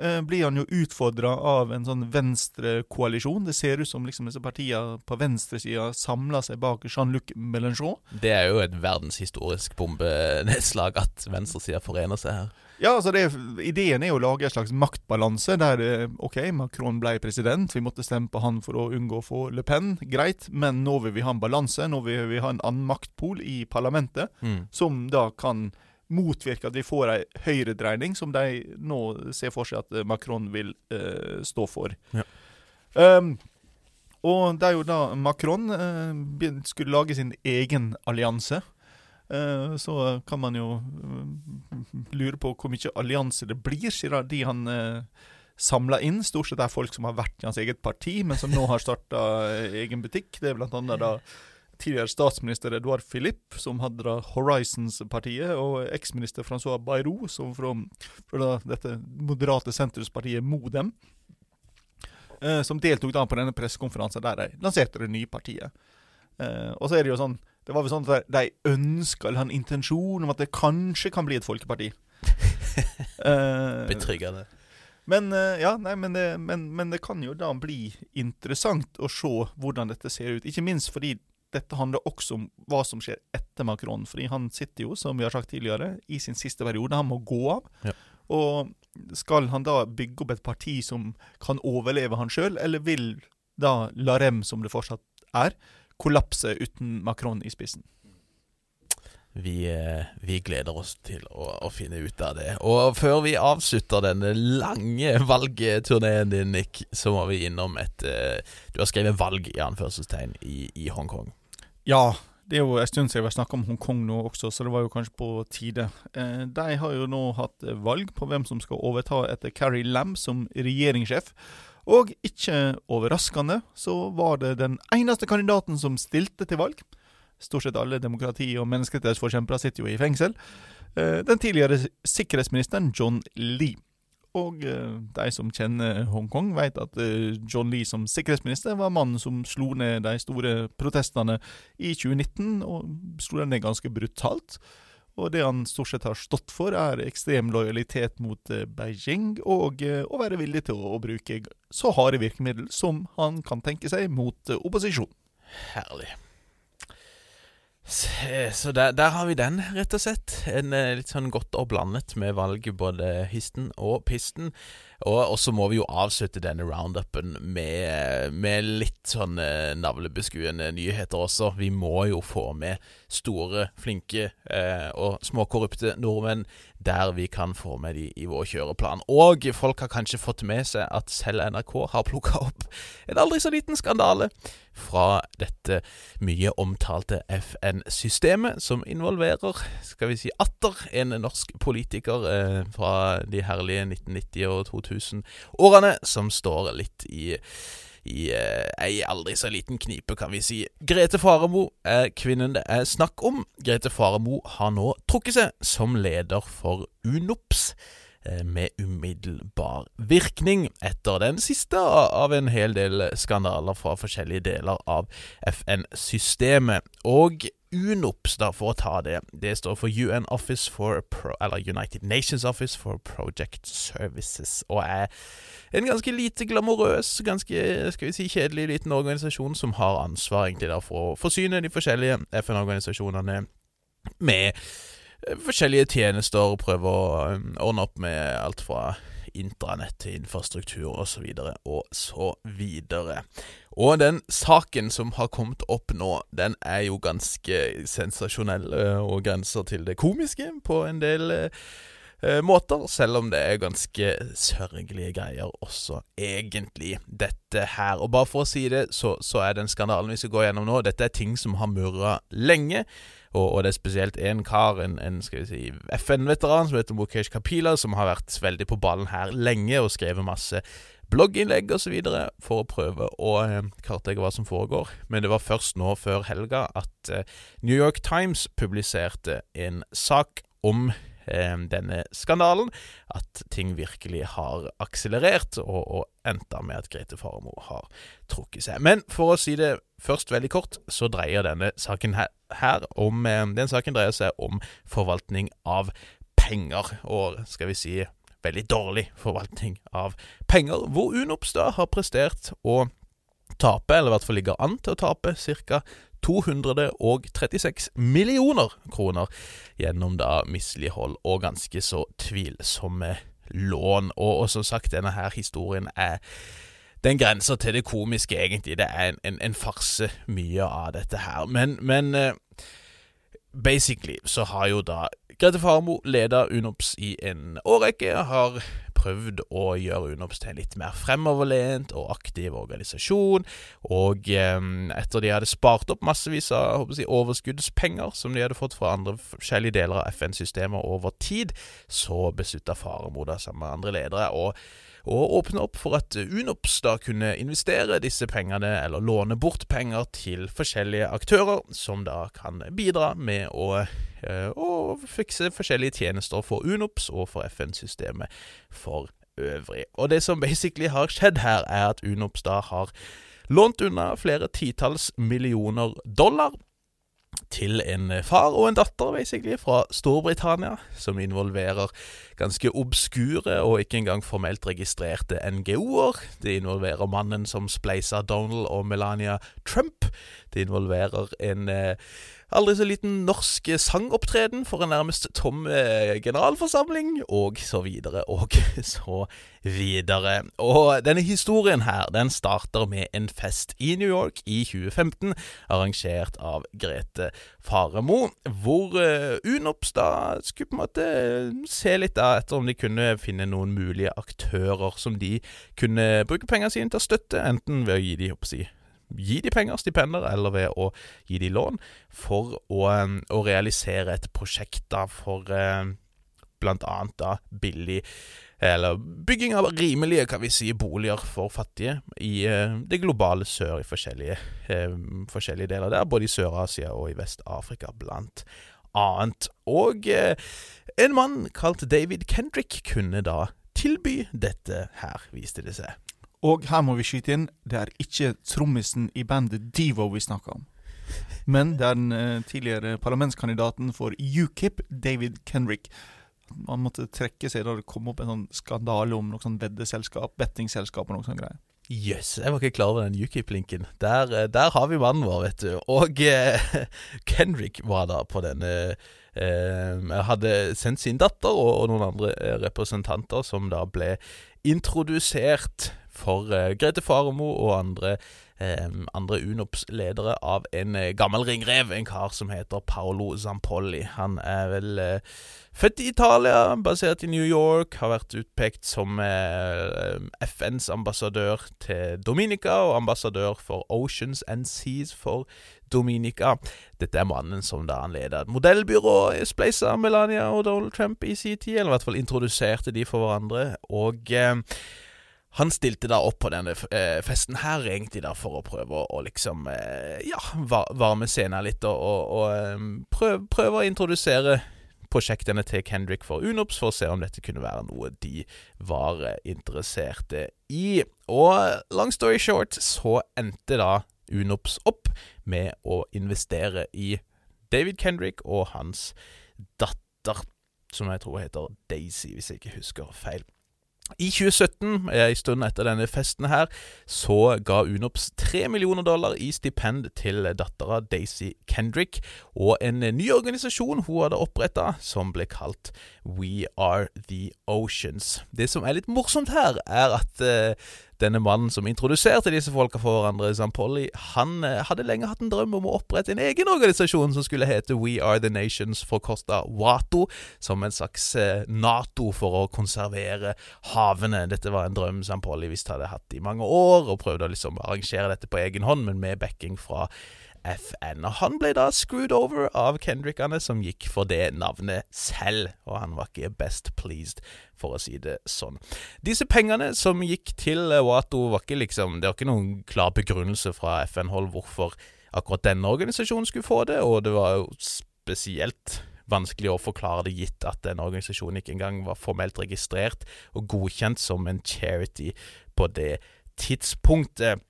eh, blir han jo utfordra av en sånn venstrekoalisjon. Det ser ut som liksom disse partiene på venstresida samler seg bak Jean-Luc Mélenchon. Det er jo et verdenshistorisk bombenedslag at venstresida forener seg her. Ja, altså det, Ideen er jo å lage en slags maktbalanse der eh, OK, Macron ble president, vi måtte stemme på han for å unngå å få Le Pen, greit, men nå vil vi ha en balanse, nå vil vi ha en annen maktpol i parlamentet, mm. som da kan motvirke at vi får ei høyredreining, som de nå ser for seg at Macron vil uh, stå for. Ja. Um, og det er jo da Macron uh, skulle lage sin egen allianse. Uh, så kan man jo lure på hvor mye allianse det blir, siden de han samla inn. Stort sett er folk som har vært i hans eget parti, men som nå har starta egen butikk. Det er blant annet da tidligere statsminister Edouard Philippe, som hadde da Horizons-partiet, og eksminister Francois Bayrou, som fra, fra dette moderate sentrumspartiet Modem, eh, som deltok da på denne pressekonferansen der de lanserte det nye partiet. Eh, og så er det jo sånn Det var vel sånn at de ønska, eller hadde en intensjon om at det kanskje kan bli et folkeparti. *laughs* eh, Betryggende. Men, eh, ja, nei, men, det, men, men, det, kan jo da bli interessant å se hvordan dette ser ut. Ikke minst fordi dette handler også om hva som skjer etter Macron. Fordi han sitter jo, som vi har sagt tidligere, i sin siste periode. Han må gå av. Ja. Og skal han da bygge opp et parti som kan overleve han sjøl, eller vil da La Rem, som det fortsatt er, kollapse uten Macron i spissen? Vi, eh, vi, gleder oss til å, å, finne ut av det. Og før vi avslutter denne lange valgturneen din, Nick, så må vi innom et uh, Du har skrevet 'valg' i anførselstegn i, i Hongkong. Ja, det er jo en stund siden vi har snakka om Hongkong nå også, så det var jo kanskje på tide. Eh, de har jo nå hatt valg på hvem som skal overta etter Carrie Lam som regjeringssjef. Og ikke overraskende så var det den eneste kandidaten som stilte til valg. Stort sett alle demokrati- og menneskerettighetsforkjempere sitter jo i fengsel. Eh, den tidligere sikkerhetsministeren John Lee. Og eh, de som kjenner Hongkong, vet at eh, John Lee som sikkerhetsminister var mannen som slo ned de store protestene i 2019, og slo dem ned ganske brutalt. Og det han stort sett har stått for, er ekstrem lojalitet mot Beijing, og å være villig til å bruke så harde virkemidler som han kan tenke seg mot opposisjon. Herlig. Så der, der, har vi den, rett og slett. En eh, litt sånn godt og blandet med valget både histen og pisten. Og, så må vi jo avslutte denne roundupen med, med litt sånn navlebeskuende nyheter også. Vi må jo få med store, flinke eh, og småkorrupte nordmenn der vi kan få med de i vår kjøreplan. Og folk har kanskje fått med seg at selv NRK har plukka opp en aldri så liten skandale fra dette mye omtalte FN-systemet, som involverer, skal vi si, atter en norsk politiker eh, fra de herlige 1990- og 2000-årene, som står litt i i eh, aldri så liten knipe, kan vi si. Grete Faremo er kvinnen det er snakk om. Grete Faremo har nå trukket seg som leder for UNOPS eh, med umiddelbar virkning, etter den siste av en hel del skandaler fra forskjellige deler av FN-systemet. Og UNOPS, da, for å ta det. Det står for UN Office for Pro, eller United Nations Office for Project Services, og er en ganske lite glamorøs, ganske skal vi si, kjedelig liten organisasjon som har ansvar egentlig da for å forsyne de forskjellige FN-organisasjonene med eh, forskjellige tjenester, og prøve å um, ordne opp med alt fra intranett til infrastruktur osv. og så videre. Og den saken som har kommet opp nå, den er jo ganske sensasjonell eh, og grenser til det komiske på en del eh, måter, selv om det er ganske sørgelige greier også, egentlig, dette her. Og bare for å si det, så, så er den skandalen vi skal gå gjennom nå, dette er ting som har murra lenge. Og, og, det er spesielt én kar, en, en skal vi si, FN-veteran som heter Mukesh Kapila, som har vært veldig på ballen her lenge og skrevet masse blogginnlegg osv. for å prøve å eh, kartlegge hva som foregår. Men det var først nå før helga at eh, New York Times publiserte en sak om eh, denne skandalen at ting virkelig har akselerert, og, og endte med at Grete Farmo har trukket seg. Men for å si det først veldig kort, så dreier denne saken her, om Den saken dreier seg om forvaltning av penger, og skal vi si veldig dårlig forvaltning av penger, hvor Unops da har prestert å tape, eller i hvert fall ligger an til å tape, ca. 236 millioner kroner gjennom da mislighold og ganske så tvilsomme lån. Og, og som sagt, denne her historien er den grenser til det komiske, egentlig. Det er en, en, en farse, mye av dette her. Men, men uh, basically så har jo da Grete Farmo leder Unops i en årrekke, har prøvd å gjøre UNOPS til en litt mer fremoverlent og aktiv organisasjon. Og eh, etter de hadde spart opp massevis av si, overskuddspenger som de hadde fått fra andre forskjellige deler av FN-systemet over tid, så beslutta Faremo sammen med andre ledere å og åpne opp for at Unops da kunne investere disse pengene, eller låne bort penger til forskjellige aktører, som da kan bidra med å og eh, fikse forskjellige tjenester for Unops og for FN-systemet for øvrig. Og det som basically har skjedd her, er at Unops da har lånt unna flere titalls millioner dollar til en far og en datter, basically, fra Storbritannia, som involverer ganske obskure og ikke engang formelt registrerte NGO-er. Det involverer mannen som spleisa Donald og Melania Trump. Det involverer en eh, aldri så liten norsk sangopptreden for en nærmest tom eh, generalforsamling, og så videre og *laughs* så videre. Og denne historien her, den starter med en fest i New York i 2015, arrangert av Grete Faremo, hvor uh, Unops da skulle på en måte se litt da etter om de kunne finne noen mulige aktører som de kunne bruke pengene sine til å støtte, enten ved å gi de, å si, gi de penger, stipender, eller ved å gi de lån, for å, um, å realisere et prosjekt da for blant annet da billig eller bygging av rimelige kan vi si, boliger for fattige i uh, det globale sør i forskjellige, eh, forskjellige deler der, både i Sør-Asia og i Vest-Afrika, blant annet. Og eh, en mann kalt David Kendrick kunne da tilby dette her, viste det seg. Og her må vi skyte inn, det er ikke trommisen i bandet Devo vi snakker om. Men det er den uh, tidligere parlamentskandidaten for UKIP, David Kenrick. Han måtte trekke seg da det kom opp en sånn skandale om noe sånn veddeselskap, bettingselskap og noe sånt greier. Jøss, yes, jeg var ikke klar over den UKIP-linken. Der, eh, der, har vi mannen vår, vet du. Og eh, *laughs* Kendrick var da på denne eh, Hadde sendt sin datter og, og noen andre eh, representanter som da ble introdusert for uh, Grete Faremo og andre, um, andre UNOPS-ledere av en uh, gammel ringrev, en kar som heter Paolo Zampolli. Han er vel født i Italia, basert i New York, har vært utpekt som FNs ambassadør til Dominica og ambassadør for Oceans and Seas for Dominica. Dette er mannen som da han et modellbyrå, spleisa Melania og Donald Trump i sin tid, eller i hvert fall introduserte de for hverandre. og... Eh, han stilte da opp på denne eh, festen her, egentlig da for å prøve å, å liksom eh, Ja, varme scenen litt, og, og, og prøve, prøve, å introdusere prosjektene til Kendrick for Unops, for å se om dette kunne være noe de var eh, interesserte i. Og long story short, så endte da Unops opp med å investere i David Kendrick og hans datter, som jeg tror heter Daisy, hvis jeg ikke husker feil. I 2017, en stund etter denne festen her, så ga Unops tre millioner dollar i stipend til dattera Daisy Kendrick og en ny organisasjon hun hadde oppretta, som ble kalt We Are The Oceans. Det som er litt morsomt her, er at uh, denne mannen som introduserte disse folka for hverandre, Zampolli, han eh, hadde lenge hatt en drøm om å opprette en egen organisasjon som skulle hete We Are The Nations, forkorta WATO, som en slags eh, Nato for å konservere havene. Dette var en drøm Zampolli visst hadde hatt i mange år, og prøvde å liksom arrangere dette på egen hånd, men med backing fra FN. Og Han ble da screwed over av Kendrickene, som gikk for det navnet selv, og han var ikke best pleased, for å si det sånn. Disse pengene som gikk til Wato, var ikke liksom Det var ikke noen klar begrunnelse fra FN-hold hvorfor akkurat denne organisasjonen skulle få det, og det var jo spesielt vanskelig å forklare det, gitt at den organisasjonen ikke engang var formelt registrert og godkjent som en charity på det tidspunktet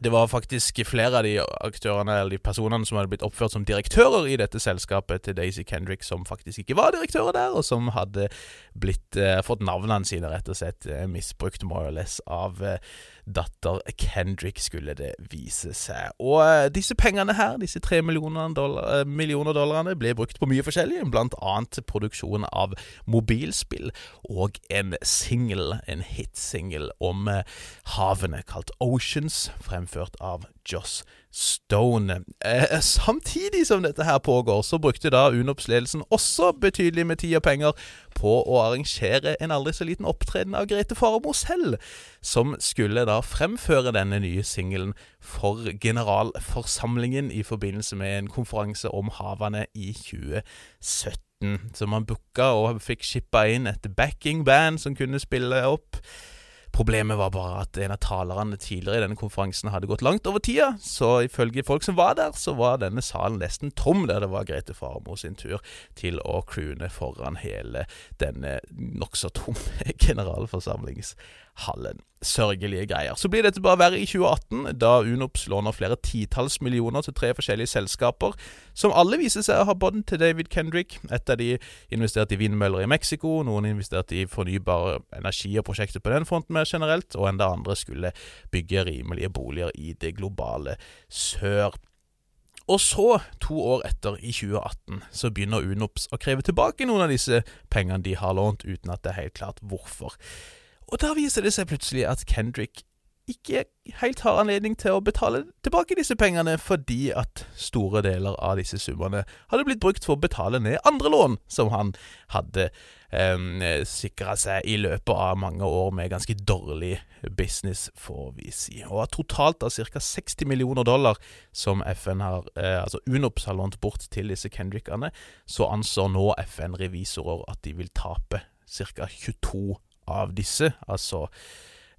det var faktisk flere av de aktørene eller de personene som hadde blitt oppført som direktører i dette selskapet til Daisy Kendrick, som faktisk ikke var direktører der, og som hadde blitt, eh, fått navnene sine rett og slett eh, misbrukt more or less av eh, datter Kendrick, skulle det vise seg. Og eh, disse pengene her, disse tre millioner, dollar, eh, millioner dollarene, ble brukt på mye forskjellig, blant annet produksjon av mobilspill og en singel, en hitsingel om eh, havene kalt Oceans, fremført av Joss Stone. Eh, samtidig som dette her pågår, så brukte da UNOPS-ledelsen også betydelig med tid og penger på å arrangere en aldri så liten opptreden av Grete Faremo selv, som skulle da fremføre denne nye singelen for generalforsamlingen i forbindelse med en konferanse om havene i 2017. Så man booka og fikk shippa inn et backing-band som kunne spille opp. Problemet var bare at en av talerne tidligere i denne konferansen hadde gått langt over tida, så ifølge folk som var der, så var denne salen nesten tom der det var Grete Farmo sin tur til å croone foran hele denne nokså tomme *laughs* generalforsamlingshallen. Sørgelige greier. Så blir dette bare verre i 2018, da Unops låner flere titalls millioner til tre forskjellige selskaper, som alle viser seg å ha bånd til David Kendrick. Et av de investerte i vindmøller i Mexico, noen investerte i fornybar energi og prosjekter på den fronten mer generelt, og enda andre skulle bygge rimelige boliger i det globale sør. Og så, to år etter, i 2018, så begynner Unops å kreve tilbake noen av disse pengene de har lånt, uten at det er helt klart hvorfor. Og da viser det seg plutselig at Kendrick ikke helt har anledning til å betale tilbake disse pengene, fordi at store deler av disse summene hadde blitt brukt for å betale ned andre lån som han hadde eh, sikra seg i løpet av mange år med ganske dårlig business, får vi si. Og totalt av ca. 60 millioner dollar som FN har, eh, altså UNOPS har lånt bort til disse Kendrickene, så anser nå FN-revisorer at de vil tape ca. 22 av disse, altså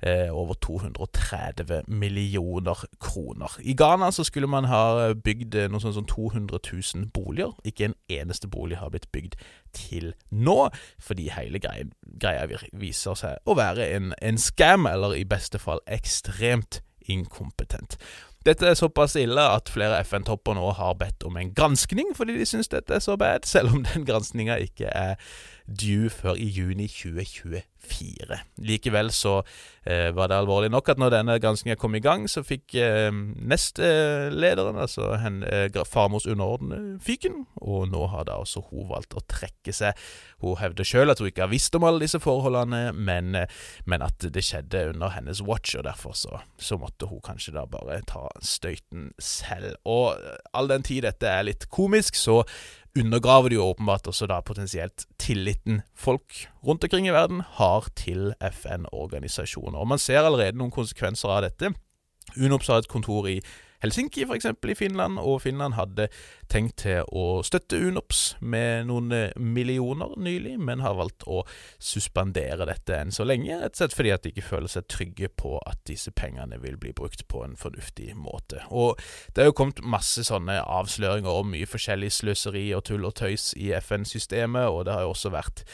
eh, over 230 millioner kroner. I Ghana så skulle man ha bygd noe sånt som 200 000 boliger. Ikke en eneste bolig har blitt bygd til nå, fordi hele greia, greia viser seg å være en, en scam, eller i beste fall ekstremt inkompetent. Dette er såpass ille at flere FN-topper nå har bedt om en granskning fordi de syns dette er så bad, selv om den granskninga ikke er due før i juni 2024. Likevel så eh, var det alvorlig nok at når denne granskingen kom i gang, så fikk eh, nestlederen, altså hen, eh, Farmors underordnede, fyken. Og nå har da også hun valgt å trekke seg. Hun hevder sjøl at hun ikke har visst om alle disse forholdene, men, eh, men at det skjedde under hennes watch, og derfor så, så, måtte hun kanskje da bare ta støyten selv. Og all den tid dette er litt komisk, så undergraver det jo åpenbart også da potensielt tilliten folk rundt omkring i verden har til FN-organisasjoner. Og Man ser allerede noen konsekvenser av dette. UNOPS har et kontor i Helsinki, f.eks. i Finland, og Finland hadde tenkt til å støtte UNOPS med noen eh, millioner nylig, men har valgt å suspendere dette enn så lenge, rett og slett fordi at de ikke føler seg trygge på at disse pengene vil bli brukt på en fornuftig måte. Og det er jo kommet masse sånne avsløringer om mye forskjellig sløseri og tull og tøys i FN-systemet, og det har jo også vært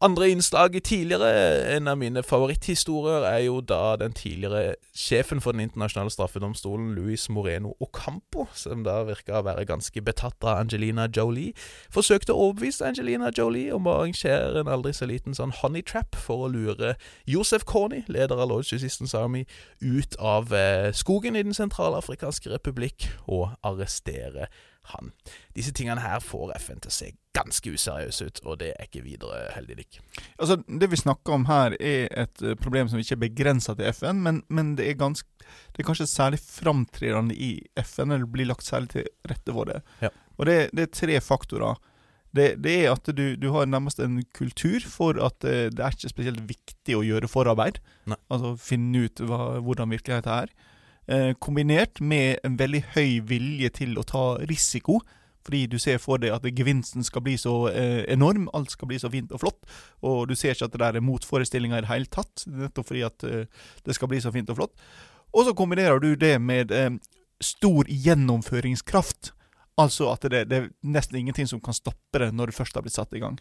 andre innslag tidligere, en av mine favoritthistorier, er jo da den tidligere sjefen for Den internasjonale straffedomstolen, Luis Moreno Ocampo, som da virka å være ganske betatt av Angelina Jolie, forsøkte å overbevise Angelina Jolie om å arrangere en aldri så liten sånn honey trap for å lure Josef Corny, leder av Lodge Resistance Army, ut av eh, skogen i Den sentralafrikanske republikk og arrestere han. Disse tingene her får FN til å se ganske useriøse ut, og det er ikke videre heldig. Dick. Altså, Det vi snakker om her, er et eh, problem som ikke er begrensa til FN, men, men det, er ganske, det, er kanskje særlig framtredende i FN, eller blir lagt særlig til rette for det. Ja. Og det, det, er tre faktorer. Det, det er at du, du, har nærmest en kultur for at eh, det er ikke spesielt viktig å gjøre forarbeid. Nei. Altså finne ut hva, hvordan virkeligheten er. Eh, kombinert med en veldig høy vilje til å ta risiko. Fordi du ser for deg at gevinsten skal bli så eh, enorm, alt skal bli så fint og flott. Og du ser ikke at det der er motforestillinger i det hele tatt, nettopp fordi at eh, det skal bli så fint og flott. Og så kombinerer du det med stor gjennomføringskraft. Altså at det, det er nesten ingenting som kan stoppe det når det først har blitt satt i gang.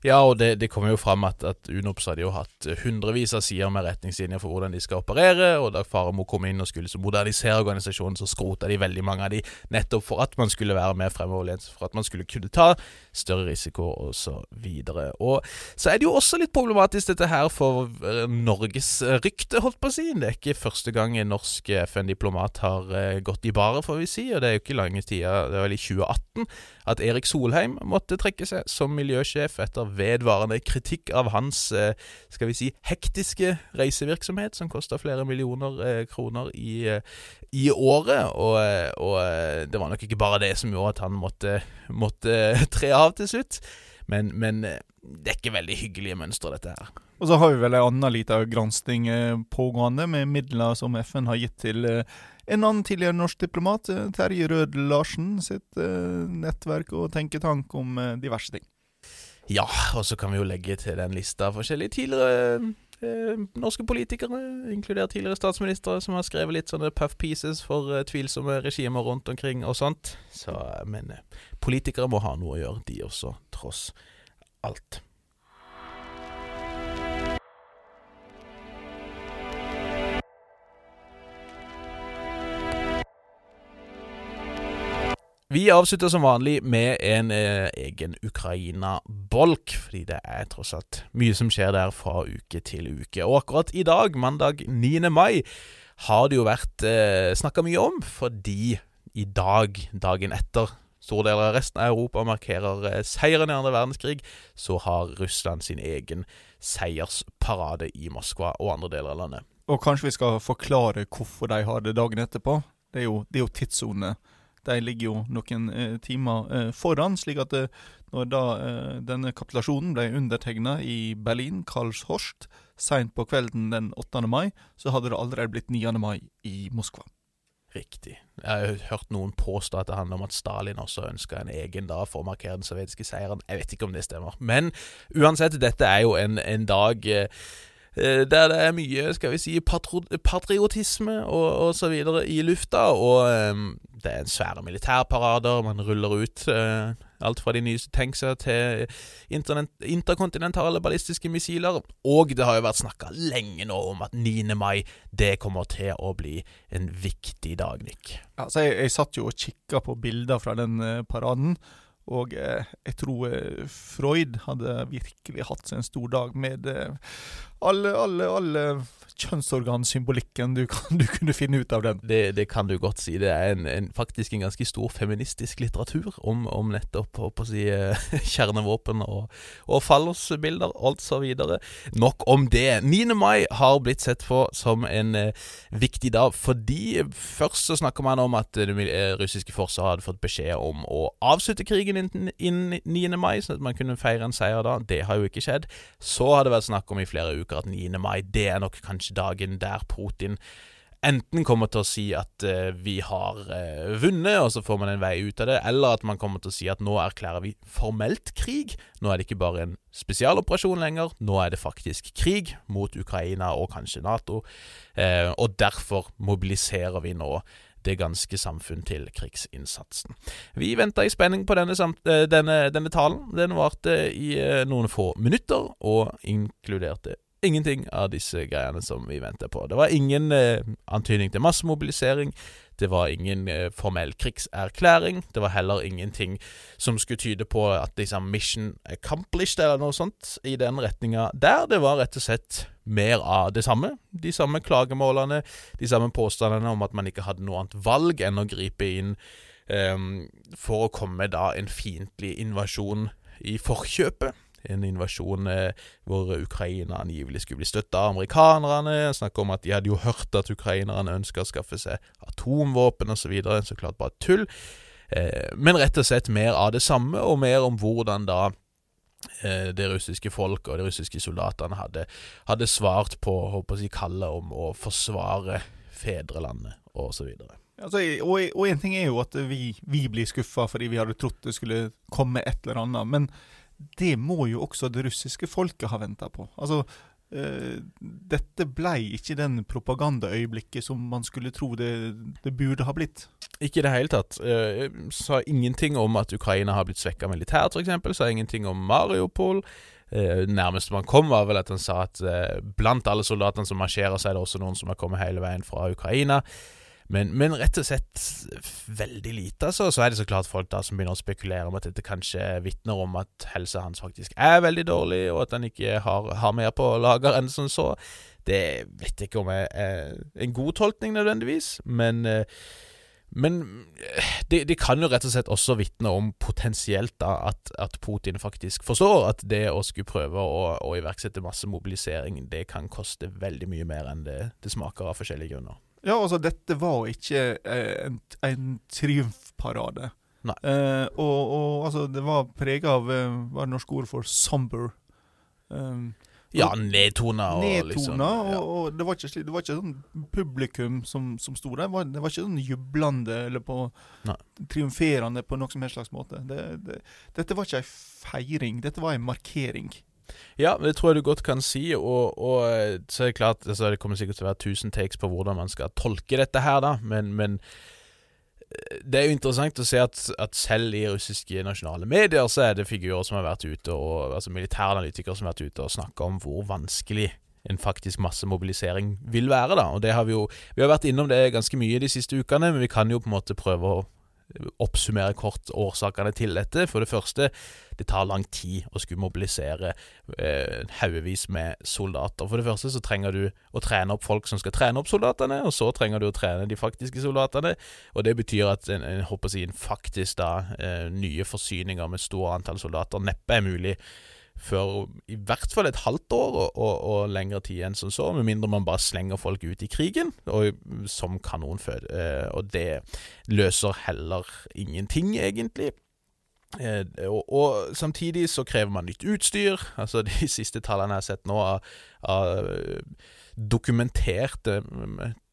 Ja, og det, det kommer jo fram at, at UNOPS hadde jo hatt hundrevis av sider med retningslinjer for hvordan de skal operere, og da Faremo kom inn og skulle modernisere organisasjonen, så skrota de veldig mange av de, nettopp for at man skulle være mer fremoverlent, for at man skulle kunne ta større risiko, og så videre. Og så er det jo også litt problematisk dette her for eh, Norges rykte, holdt på å si. Det er ikke første gang en norsk FN-diplomat har uh, gått i baret, får vi si, og det er jo ikke lange tida, det var vel i 2018 at Erik Solheim måtte trekke seg som miljøsjef etter vedvarende kritikk av hans eh, skal vi si, hektiske reisevirksomhet, som kosta flere millioner eh, kroner i, eh, i året. Og, og, det var nok ikke bare det som gjorde at han måtte, måtte *laughs* tre av til slutt. Men, men, det er ikke veldig hyggelige mønstre, dette her. Og så har vi vel en annen liten gransking pågående, med midler som FN har gitt til en annen tidligere norsk diplomat, Terje Rød Larsen, sitt nettverk og tenketank om diverse ting. Ja, og så kan vi jo legge til den lista forskjellige tidligere eh, norske politikere, inkludert tidligere statsministre, som har skrevet litt sånne puff pieces for eh, tvilsomme regimer rundt omkring og sånt. Så, men eh, politikere må ha noe å gjøre, de også, tross alt. Vi avslutter som vanlig med en eh, egen Ukraina-bolk, fordi det er tross alt mye som skjer der fra uke til uke. Og akkurat i dag, mandag 9. mai, har det jo vært eh, snakka mye om, fordi i dag, dagen etter store deler av resten av Europa markerer eh, seieren i andre verdenskrig, så har Russland sin egen seiersparade i Moskva og andre deler av landet. Og kanskje vi skal forklare hvorfor de har det dagen etterpå? Det er jo, det er jo tidssone de ligger jo noen eh, timer eh, foran, slik at eh, når da eh, denne kapitulasjonen ble undertegna i Berlin, Karlshorst, seint på kvelden den 8. mai, så hadde det allerede blitt 9. mai i Moskva. Riktig. Jeg har hørt noen påstå at det handler om at Stalin også ønska en egen dag for å markere den sovjetiske seieren. Jeg vet ikke om det stemmer. Men uansett, dette er jo en, en dag eh, der det er mye skal vi si, patriotisme og, osv. så i lufta. Og um, det er svære militærparader. Man ruller ut uh, alt fra de nyeste tanksa til interkontinentale ballistiske missiler. Og det har jo vært snakka lenge nå om at 9. mai det kommer til å bli en viktig dag, Nick. Altså, jeg, jeg satt jo og kikka på bilder fra den uh, paraden. Og eh, jeg tror eh, Freud hadde virkelig hatt seg en stor dag med eh, alle, alle, alle kjønnsorgansymbolikken du, kan, *laughs* du kunne finne ut av den. Det, det kan du godt si. Det er en, en, faktisk en ganske stor feministisk litteratur om, om nettopp å si, eh, *laughs* kjernevåpen og, og fallosbilder osv. Nok om det. 9. mai har blitt sett på som en eh, viktig dag, fordi først så snakker man om at det eh, russiske forsvaret hadde fått beskjed om å avslutte krigen innen 9. mai, sånn at man kunne feire en seier da. Det har jo ikke skjedd. Så har det vært snakk om i flere uker at 9. mai det er nok kanskje dagen der Putin enten kommer til å si at uh, vi har uh, vunnet, og så får man en vei ut av det, eller at man kommer til å si at nå erklærer vi formelt krig. Nå er det ikke bare en spesialoperasjon lenger, nå er det faktisk krig mot Ukraina og kanskje Nato. Uh, og derfor mobiliserer vi nå det ganske samfunn til krigsinnsatsen. Vi venta i spenning på denne, denne, denne talen. Den varte i noen få minutter, og inkluderte ingenting av disse greiene som vi venter på. Det var ingen eh, antydning til massemobilisering. Det var ingen eh, formell krigserklæring. Det var heller ingenting som skulle tyde på at liksom mission accomplished eller noe sånt i den retninga der. Det var rett og slett mer av det samme. De samme klagemålene, de samme påstandene om at man ikke hadde noe annet valg enn å gripe inn eh, for å komme da en fiendtlig invasjon i forkjøpet en invasjon eh, hvor Ukraina angivelig skulle bli støtta av amerikanerne. Snakk om at de hadde jo hørt at ukrainerne ønska å skaffe seg atomvåpen osv. Så, videre, så klart bare tull. Eh, men rett og slett mer av det samme, og mer om hvordan da eh, det russiske folk og de russiske soldatene hadde, hadde svart på håper jeg, kallet om å forsvare fedrelandet osv. Altså, og, og en ting er jo at vi, vi blir skuffa fordi vi hadde trodd det skulle komme et eller annet. men det må jo også det russiske folket ha venta på. Altså, eh, dette blei ikke den propagandaøyeblikket som man skulle tro det, det burde ha blitt. Ikke i det hele tatt. Eh, sa ingenting om at Ukraina har blitt svekka militært, f.eks. Sa ingenting om Mariupol. Eh, nærmeste man kom, var vel at han sa at eh, blant alle soldatene som marsjerer, så er det også noen som har kommet hele veien fra Ukraina. Men, men, rett og slett veldig lite, altså. Så er det så klart folk da som begynner å spekulere om at dette kanskje vitner om at helsa hans faktisk er veldig dårlig, og at han ikke har, har mer på lager enn som så. Det vet jeg ikke om er, er en god tolkning nødvendigvis, men eh, men det, de kan jo rett og slett også vitne om potensielt da at, at, Putin faktisk forstår at det å skulle prøve å, å iverksette masse mobilisering, det kan koste veldig mye mer enn det, det smaker av forskjellige grunner. Ja, altså, dette var ikke eh, en, en triumfparade. Nei. Eh, og, og, altså, det var prega av var Hva er det norske ord for somber? Um, ja, nedtona og nedtona, liksom ja. og, og, det var ikke det var ikke sånn publikum som, som sto der. Det var, det var, ikke sånn jublende eller på triumferende på noen som helst slags måte. Det, det, dette var ikke ei feiring, dette var ei markering. Ja, det tror jeg du godt kan si. Og, og så er det klart altså, Det kommer sikkert til å være tusen takes på hvordan man skal tolke dette her, da. Men, men eh, det er jo interessant å se at, at, selv i russiske nasjonale medier så er det figurer som har vært ute, og, altså militæranalytikere som har vært ute og snakka om hvor vanskelig en faktisk massemobilisering vil være. da, og det har Vi jo, vi har vært innom det ganske mye de siste ukene, men vi kan jo på en måte prøve å oppsummere kort årsakene til dette. For det første, det tar lang tid å skulle mobilisere eh, haugevis med soldater. For det første så trenger du å trene opp folk som skal trene opp soldatene, og så trenger du å trene de faktiske soldatene. Og det betyr at en, en, håper å si, en faktisk da, eh, nye forsyninger med stort antall soldater neppe er mulig før i hvert fall et halvt år og, og, og lengre tid enn som så, med mindre man bare slenger folk ut i krigen og, som kanonfød. Eh, og det løser heller ingenting, egentlig. Eh, og, samtidig så krever man nytt utstyr. Altså De *laughs* siste tallene jeg har sett nå av, av dokumenterte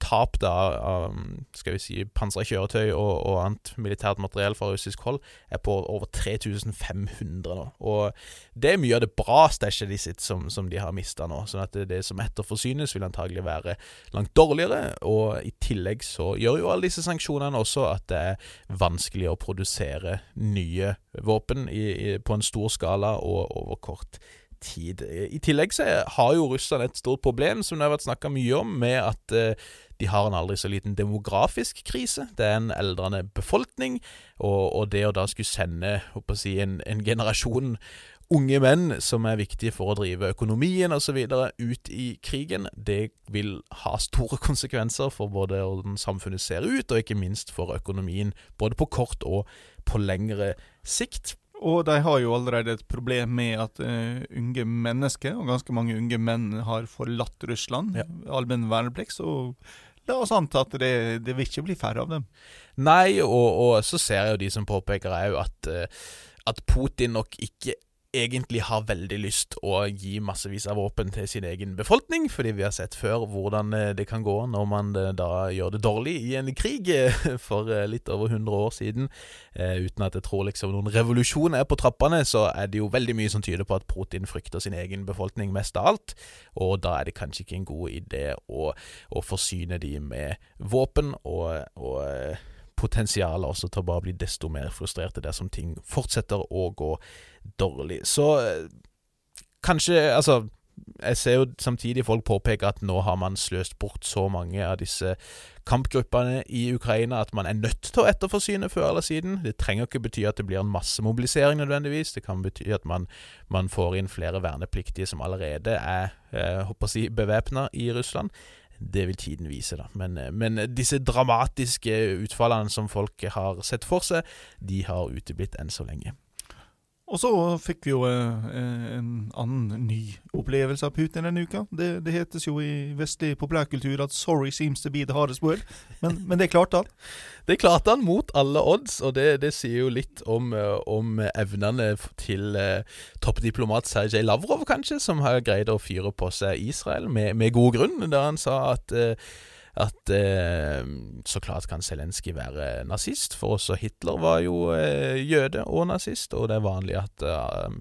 tap da, av skal vi si, pansra kjøretøy og, og, annet militært materiell fra russisk hold, er på over 3500 nå. Og det er mye av det bra stæsjet de sitt som, som, de har mista nå. sånn at det, det som etterforsynes, vil antagelig være langt dårligere. Og i tillegg så gjør jo alle disse sanksjonene også at det er vanskelig å produsere nye våpen i, i, på en stor skala og over kort tid tid. I tillegg så har jo Russland et stort problem, som det har vært snakka mye om, med at uh, de har en aldri så liten demografisk krise. Det er en eldrende befolkning, og, og det å da skulle sende si, en, en, generasjon unge menn som er viktige for å drive økonomien osv. ut i krigen, det vil ha store *laughs* konsekvenser for både hvordan samfunnet ser ut, og ikke minst for økonomien, både på kort og på lengre sikt. Og de har jo allerede et problem med at uh, unge mennesker, og ganske mange unge menn, har forlatt Russland. Ja. Allmenn verneplikt. Så la oss anta at det, det, vil ikke bli færre av dem. Nei, og, og så ser jeg jo de som påpeker òg at, uh, at Putin nok ikke egentlig har veldig lyst å gi massevis av våpen til sin egen befolkning, fordi vi har sett før hvordan eh, det kan gå når man eh, da gjør det dårlig i en krig eh, *laughs* for litt over 100 år siden. Uten at jeg tror liksom noen revolusjon er på trappene, så er det jo veldig mye som tyder på at Putin frykter sin egen befolkning mest av alt, og da er det kanskje ikke en god idé å, å forsyne de med våpen og, og potensialet også til å bare bli desto mer frustrerte dersom ting fortsetter å gå dårlig. Så eh, kanskje Altså, jeg ser jo samtidig folk påpeke at nå har man sløst bort så mange av disse kampgruppene i Ukraina at man er nødt til å etterforsyne før eller siden. Det trenger ikke bety at det blir en massemobilisering nødvendigvis. Det kan bety at man, man får inn flere vernepliktige som allerede er eh, håper si, bevæpna i Russland. Det vil tiden vise, da. Men, eh, men, disse dramatiske utfallene som folk har sett for seg, de har uteblitt enn så lenge. Og så fikk vi jo eh, en annen ny opplevelse av Putin denne uka. Det, det hetes jo i vestlig populærkultur at 'sorry seems to be the hardest word', men, men det klarte han. *laughs* Det klarte han mot alle odds, og det, det sier jo litt om, eh, om evnene til eh, toppdiplomat Sergej Lavrov, kanskje, som har greid å fyre på seg Israel med, med god grunn, da han sa at eh, at eh, så klart kan Zelenskyj være nazist, for også Hitler var jo eh, jøde og nazist, og det er vanlig at eh,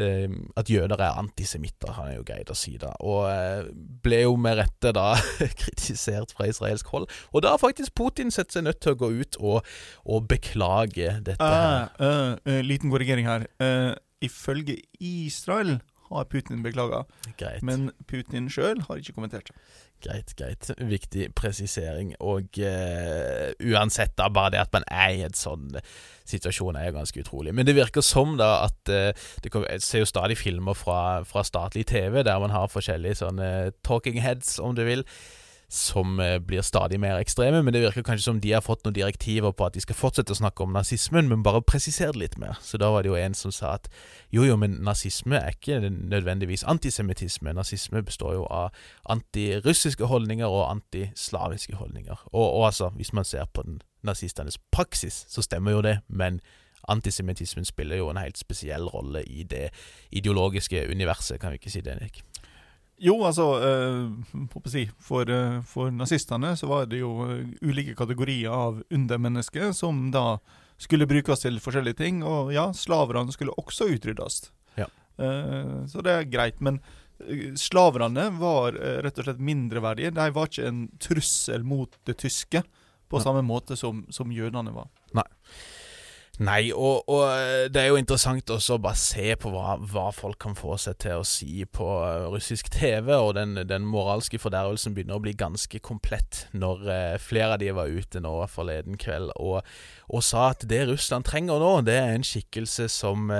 eh, at jøder er antisemitter, han er jo greid å si da. Og eh, ble jo med rette da *laughs* kritisert fra israelsk hold. Og da har faktisk Putin sett seg nødt til å gå ut og, og beklage dette. her. Uh, uh, liten korrigering her. Uh, ifølge Israel har Putin beklaga, men Putin sjøl har ikke kommentert. Greit, greit. Viktig presisering. Og uh, uansett, da, bare det at man er i en sånn situasjon, er jo ganske utrolig. Men det virker som da at uh, det kommer, Jeg ser jo stadig filmer fra, fra statlig TV der man har forskjellige sånne talking heads, om du vil, som eh, blir stadig mer ekstreme. Men det virker kanskje som de har fått noen direktiver på at de skal fortsette å snakke om nazismen, men bare presisere det litt mer. Så da var det jo en som sa at jo, jo, men nazisme er ikke nødvendigvis antisemittisme. Nazisme består jo av antirussiske holdninger og antislaviske holdninger. Og, og altså, hvis man ser på nazistenes praksis, så stemmer jo det, men antisemittismen spiller jo en helt spesiell rolle i det ideologiske universet, kan vi ikke si det, Nick? Jo, altså eh, si, for, eh, for nazistene så var det jo eh, ulike kategorier av undermennesker som da skulle brukes til forskjellige ting. Og ja, slaverne skulle også utryddes. Ja. Eh, så det er greit. Men eh, slaverne var rett og slett mindreverdige. De var ikke en trussel mot det tyske på Nei. samme måte som, som jødene var. Nei, og, og eh, det er jo interessant også å bare se på hva, hva folk kan få seg til å si på eh, russisk TV, og den, den moralske fordervelsen begynner å bli ganske komplett når eh, flere av de var ute nå forleden kveld og, og sa at det Russland trenger nå, det er en skikkelse som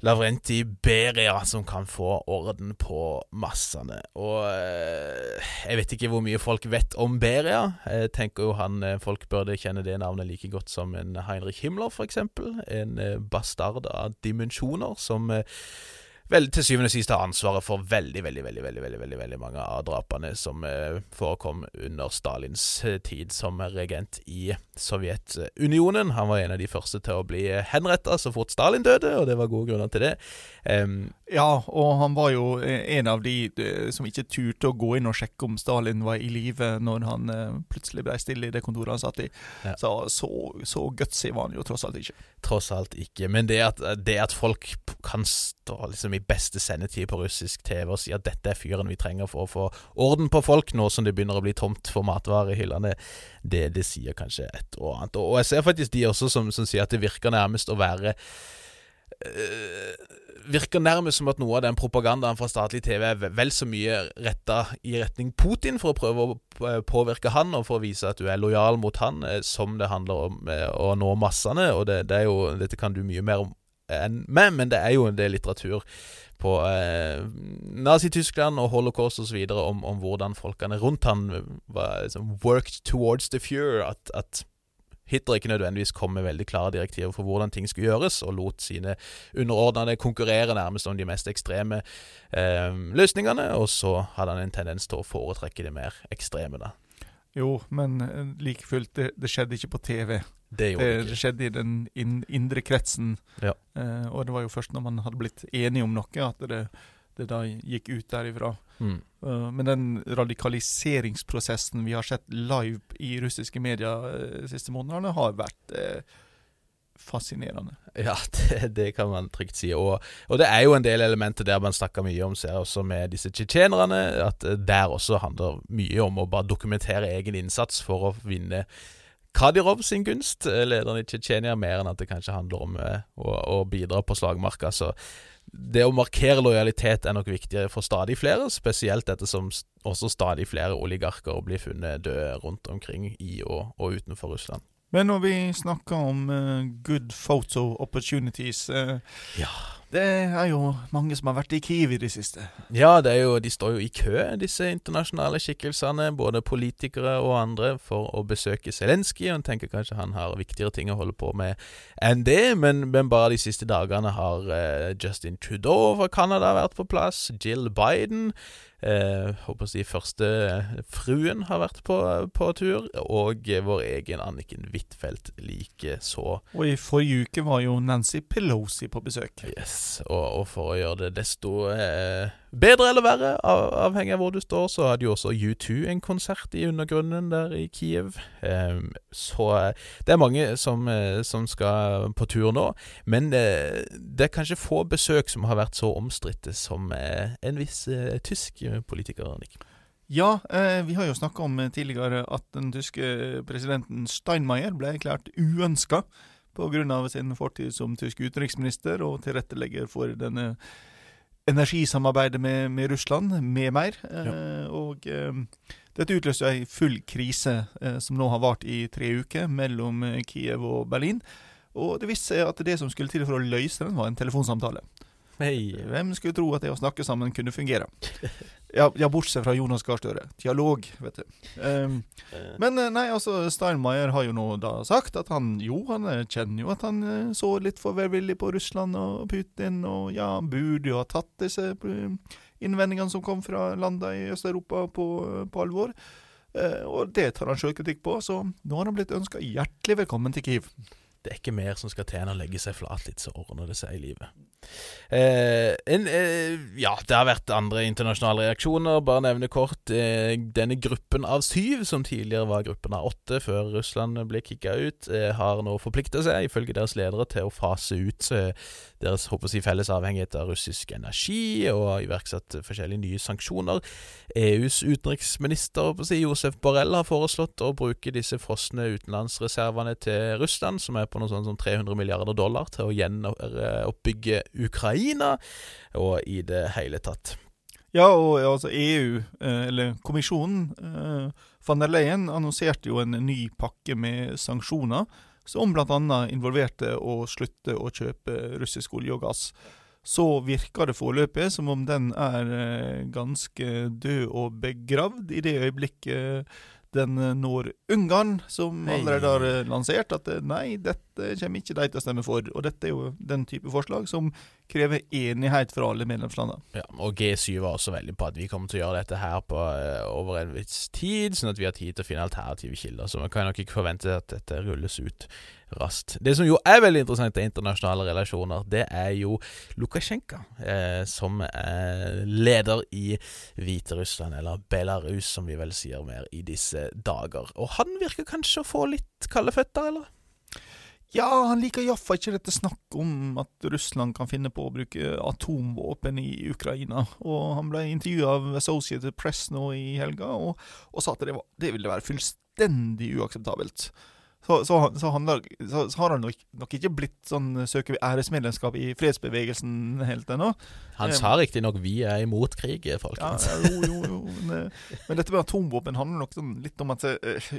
Lavrenti Beria, som kan få orden på massene. Og eh, jeg vet ikke hvor mye folk vet om Beria. Jeg tenker jo han eh, Folk burde kjenne det navnet like godt som en Heinrich Himmler, eksempel. En eh, bastard av dimensjoner som vel til syvende og sist har ansvaret for veldig, veldig, veldig veldig, veldig, veldig, veldig mange av drapene som eh, forekom under Stalins eh, tid som regent i Sovjetunionen. Han var en av de første til å bli henretta så fort Stalin døde, og det var gode grunner til det. Um, Ja, og han var jo eh, en av de eh, som ikke turte å gå inn og sjekke om Stalin var i live når han eh, plutselig ble stille i det kontoret han satt i. Ja. Så, så, så gutsy var han jo tross alt ikke. Tross alt ikke. Men det at, det at folk kan stå liksom i beste sendetid på russisk TV og si at dette er fyren vi trenger for å få orden på folk, nå som det begynner å bli tomt for matvarer i hyllene, det, det sier kanskje et og annet. Og, jeg ser faktisk de også som, som sier at det virker nærmest å være øh, Virker nærmest som at noe av den propagandaen fra statlig TV er vel så mye retta i retning Putin for å prøve å påvirke han og for å vise at du er lojal mot han, eh, som det handler om eh, å nå massene. Og det, det jo, dette kan du mye mer om enn meg, men det er jo en del litteratur på eh, Nazi-Tyskland og holocaust osv. Om, om hvordan folkene rundt han var, liksom, worked towards the fure. At, at Hitler ikke nødvendigvis kom med veldig klare direktiver for hvordan ting skulle gjøres, og lot sine underordnede konkurrere nærmest om de mest ekstreme eh, løsningene, og så hadde han en tendens til å foretrekke de mer ekstreme, da. Jo, men eh, like fullt, det, det skjedde ikke på TV. Det Det, det skjedde i den indre kretsen. Ja. Eh, og det var jo først når man hadde blitt enige om noe, at det, det da gikk ut derifra. Mm. Eh, men den radikaliseringsprosessen vi har sett live i russiske medier eh, de siste månedene, har vært eh, fascinerende. Ja, *laughs* det, det kan man trygt si. Og, og det er jo en del elementer der man snakker mye om, ser jeg også med disse tsjetsjenerne, at eh, der også handler mye om å bare dokumentere egen innsats for å vinne Kadyrov sin gunst, eh, lederen i Tsjetsjenia, mer enn at det kanskje handler om eh, å, å bidra på slagmarka. Så det å markere lojalitet er nok viktigere for stadig flere, spesielt ettersom også stadig flere oligarker blir funnet døde rundt omkring i og, og utenfor Russland. Men når vi snakker om uh, good photo opportunities uh, Ja. Det er jo mange som har vært i Kiev i det siste. Ja, det jo, de står jo i kø, disse internasjonale skikkelsene, både politikere og andre, for å besøke Zelenskyj. En tenker kanskje han har viktigere ting å holde på med enn det, men, men bare de siste dagene har uh, Justin Trudeau fra Canada vært på plass, Jill Biden eh, håper å si første eh, fruen har vært på, på tur, og vår egen Anniken Huitfeldt like så. Og i forrige uke var jo Nancy Pelosi på besøk. Yes, Og, og for å gjøre det desto eh, bedre eller verre, avhengig av hvor du står, så hadde jo også U2 en konsert i undergrunnen der i Kiev. Eh, så det er mange som, eh, som, skal på tur nå. Men eh, det er kanskje få besøk som har vært så omstridte som eh, en viss tysk politiker, Nick. Ja, eh, vi har jo snakka om tidligere at den tyske presidenten Steinmeier ble erklært uønska pga. sin fortid som tysk utenriksminister og tilrettelegger for denne energisamarbeidet med, med Russland, med mer. Ja. Eh, og eh, dette utløste ei full krise eh, som nå har vart i tre uker, mellom Kiev og Berlin. Og det viste seg at det som skulle til for å løse den, var en telefonsamtale. Hei. Hvem skulle tro at det å snakke sammen kunne fungere? Ja, ja bortsett fra Jonas Gahr Støre. Dialog, vet du. Um, men eh, nei, altså, Steinmeier har jo nå da sagt at han jo, han eh, kjenner jo at han eh, så litt for velvillig på Russland og Putin, og ja, han burde jo ha tatt disse innvendingene som kom fra landene i Øst-Europa på, på, alvor. Uh, og det tar han sjølkritikk på, så nå har han blitt ønska hjertelig velkommen til Kiev. Det er ikke mer som skal til enn å legge seg flat litt, så ordner det seg i livet. Eh, en, eh, ja, det har vært andre internasjonale reaksjoner. Bare nevne kort eh, denne gruppen av syv, som tidligere var gruppen av åtte før Russland ble kicka ut, eh, har nå forplikta seg, ifølge deres ledere, til å fase ut eh, deres håper jeg, felles avhengighet av russisk energi, og har iverksatt forskjellige nye sanksjoner. EUs utenriksminister si, Josef Borrell har foreslått å bruke disse frosne utenlandsreservene til Russland, som er på noe sånt som 300 milliarder dollar, til å gjenoppbygge Ukraina, og i det hele tatt. Ja, og altså EU, eh, eller kommisjonen, eh, van der Leyen annonserte jo en ny pakke med sanksjoner, som bl.a. involverte å slutte å kjøpe russisk olje og gass. Så virker det foreløpig som om den er eh, ganske død og begravd i det øyeblikket den eh, når Ungarn, som allerede har eh, lansert at eh, nei, dette kommer ikke de til å stemme for. Og dette er jo den type forslag som krever enighet fra alle medlemslandene. Ja, og G7 var også veldig på at vi kommer til å gjøre dette her på over en viss tid, sånn at vi har tid til å finne alternative kilder. Så man kan nok ikke forvente at dette rulles ut raskt. Det som jo er veldig interessant i internasjonale relasjoner, det er jo Lukasjenko, eh, som er leder i Hviterussland, eller Belarus, som vi vel sier mer i disse dager. Og han virker kanskje å få litt kalde føtter, eller? Ja, han liker iallfall ikke dette snakket om at Russland kan finne på å bruke atomvåpen i Ukraina. Og han ble intervjua av Associated Press nå i helga, og, og sa at det, var, det ville være fullstendig uakseptabelt så, så, så, handler, så, har han nok, nok, ikke blitt sånn søker vi æresmedlemskap i fredsbevegelsen helt ennå. Han sa riktignok 'vi er imot krig', folkens. Ja, jo, jo, jo. Men, men, dette med atomvåpen handler nok sånn litt om at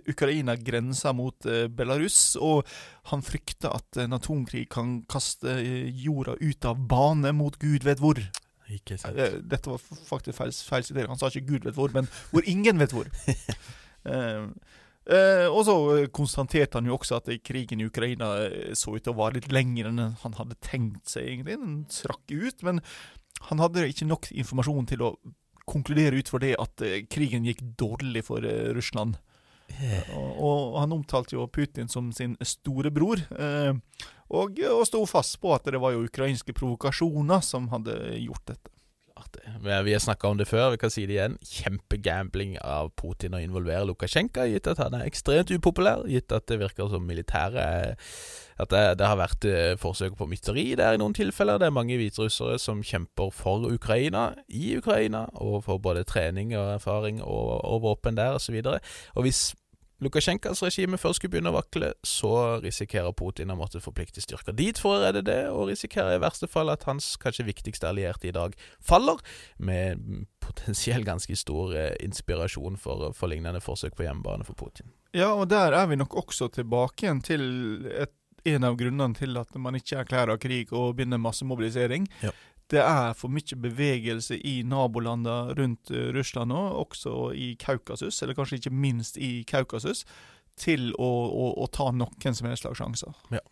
Ukraina grenser mot Belarus, og han frykter at en atomkrig kan kaste jorda ut av bane mot gud vet hvor. Ikke sant. Dette var faktisk feil, feil sitering. Han sa ikke 'gud vet hvor', men 'hvor ingen vet hvor'. *laughs* Eh, og så konstaterte han jo også at krigen i Ukraina eh, så ut til å vare litt lenger enn han hadde tenkt seg, egentlig. Den strakk ut, men han hadde ikke nok informasjon til å konkludere ut for det at eh, krigen gikk dårlig for eh, Russland. Og, og, han omtalte jo Putin som sin storebror, eh, og, og sto fast på at det var jo ukrainske provokasjoner som hadde gjort dette Vi har snakka om det før, vi kan si det igjen. Kjempegambling av Putin å involvere Lukasjenko, gitt at han er ekstremt upopulær, gitt at det virker som militæret At det, det har vært eh, forsøk på mytteri der i noen tilfeller. Det er mange hviterussere som kjemper for Ukraina, i Ukraina, og for både trening og erfaring og, og våpen der, osv. Og, så og hvis Lukasjenkas regime først skulle begynne å vakle, så risikerer Putin å måtte forplikte styrker dit for å redde det, og risikerer i verste fall at hans kanskje viktigste allierte i dag faller, med potensielt ganske stor eh, inspirasjon for, for lignende forsøk på hjemmebane for Putin. Ja, og der er vi nok også tilbake igjen til et, en av grunnene til at man ikke erklærer krig og begynner massemobilisering. Ja det er for mye bevegelse i nabolandene rundt uh, Russland nå, også i Kaukasus, eller kanskje ikke minst i Kaukasus, til å, å, å ta noen som helst slags sjanser. Ja.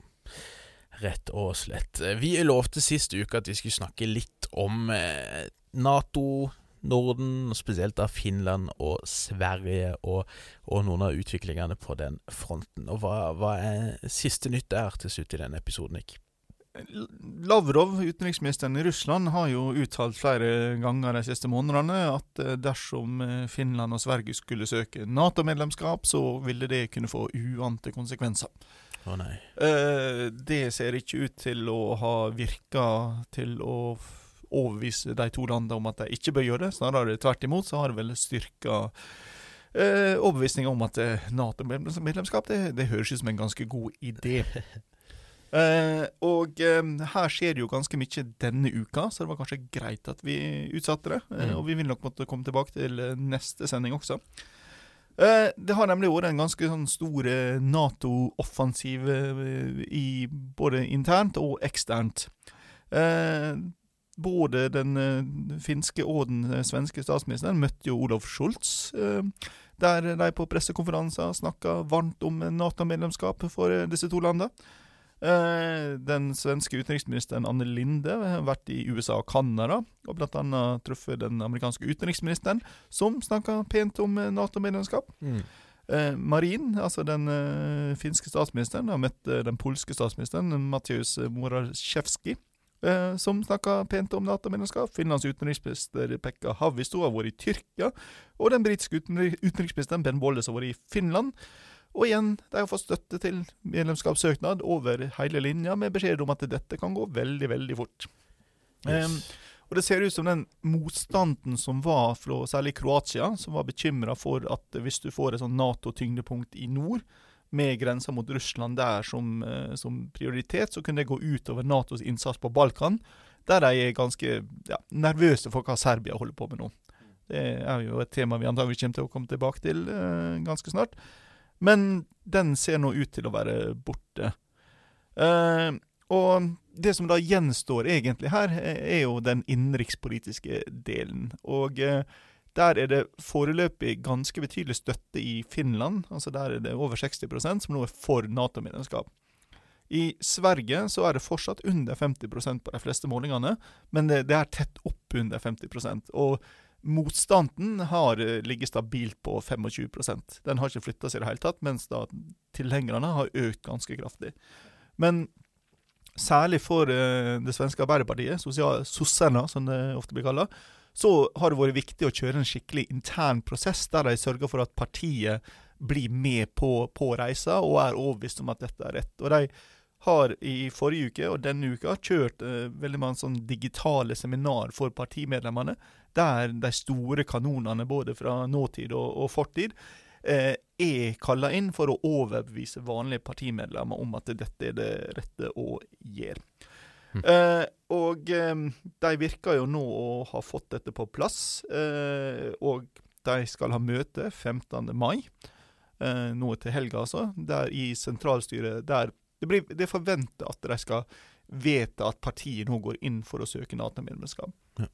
Rett og slett. Vi lovte sist uke at vi skulle snakke litt om eh, Nato, Norden, spesielt da Finland og Sverige, og, og, noen av utviklingene på den fronten. Og Hva, hva er siste nytt der til slutt i denne episoden, Nick? Lavrov, utenriksministeren i Russland, har jo uttalt flere ganger de siste månedene at eh, dersom eh, Finland og Sverige skulle søke Nato-medlemskap, så ville det kunne få uante konsekvenser. Å nei. Det ser ikke ut til å ha virka til å overbevise de to landene om at de ikke bør gjøre det. Snarere tvert imot så har det vel styrka eh, overbevisninga om at Nato-medlemskap det, det høres ut som en ganske god idé. *laughs* Uh, og uh, her skjer det jo ganske mye denne uka, så det var kanskje greit at vi utsatte det. Uh, Og vi vil nok måtte komme tilbake til neste sending også. Det har nemlig vært en ganske sånn stor Nato-offensiv både internt og eksternt. både den finske og den svenske statsministeren møtte jo Olof Schultz. der de på pressekonferanser snakka varmt om Nato-medlemskap for disse to landene. Eh, den svenske utenriksministeren Anne Linde har vært i USA og Canada, og bl.a. truffet den amerikanske utenriksministeren, som snakka pent om eh, Nato-medlemskap. Mm. Eh, Marin, altså den finske statsministeren, har møtt den polske statsministeren Matjaus Morasjevskij som snakka pent om Nato-medlemskap. Finlands utenriksminister Pekka Havisto har vært i Tyrkia, og den britiske utenriksministeren Ben Wallace har vært i Finland. Og igjen, de har fått støtte til medlemskapssøknad over hele linja, med beskjed om at dette kan gå veldig, veldig fort. Yes. Um, og det ser ut som den motstanden som var fra særlig Kroatia, som var bekymra for at hvis du får et sånn Nato-tyngdepunkt i nord, med grensa mot Russland der som, uh, som, prioritet, så kunne det gå utover Natos innsats på Balkan, der de er ganske ja, nervøse for hva Serbia holder på med nå. Det er jo et tema vi antagelig kommer til å komme tilbake til uh, ganske snart. Men den ser nå ut til å være borte. Uh, og det som da gjenstår egentlig her, er jo den innenrikspolitiske delen. Og uh, der er det foreløpig ganske betydelig støtte i Finland. altså Der er det over 60% som nå er for Nato-medlemskap. I Sverige så er det fortsatt under 50% på de fleste målingene, men det, det er tett opp under 50 Og Motstanden har eh, ligget stabilt på 25% Den har ikke flytta seg i det hele tatt, mens da tilhengerne har økt ganske kraftig. Men særlig for uh, det svenske Arbeiderpartiet, sossene som det ofte blir kalla, så har det vært viktig å kjøre en skikkelig intern prosess der de sørger for at partiet blir med på, på reisa og er overbevist om at dette er rett. Og de har i forrige uke og denne uka kjørt uh, veldig mange sånn digitale seminar for partimedlemmene, der de store kanonene både fra nåtid og, og fortid eh, er kalla inn for å overbevise vanlige partimedlemmer om at dette er det rette å gjøre. Mm. Eh, og eh, de virker jo nå å ha fått dette på plass, og de skal ha møte 15. mai. nå til helga, altså, der i sentralstyret der det, blir, det er forventa at de skal vedta at partiet nå går inn for å søke Nato-medlemskap. Ja.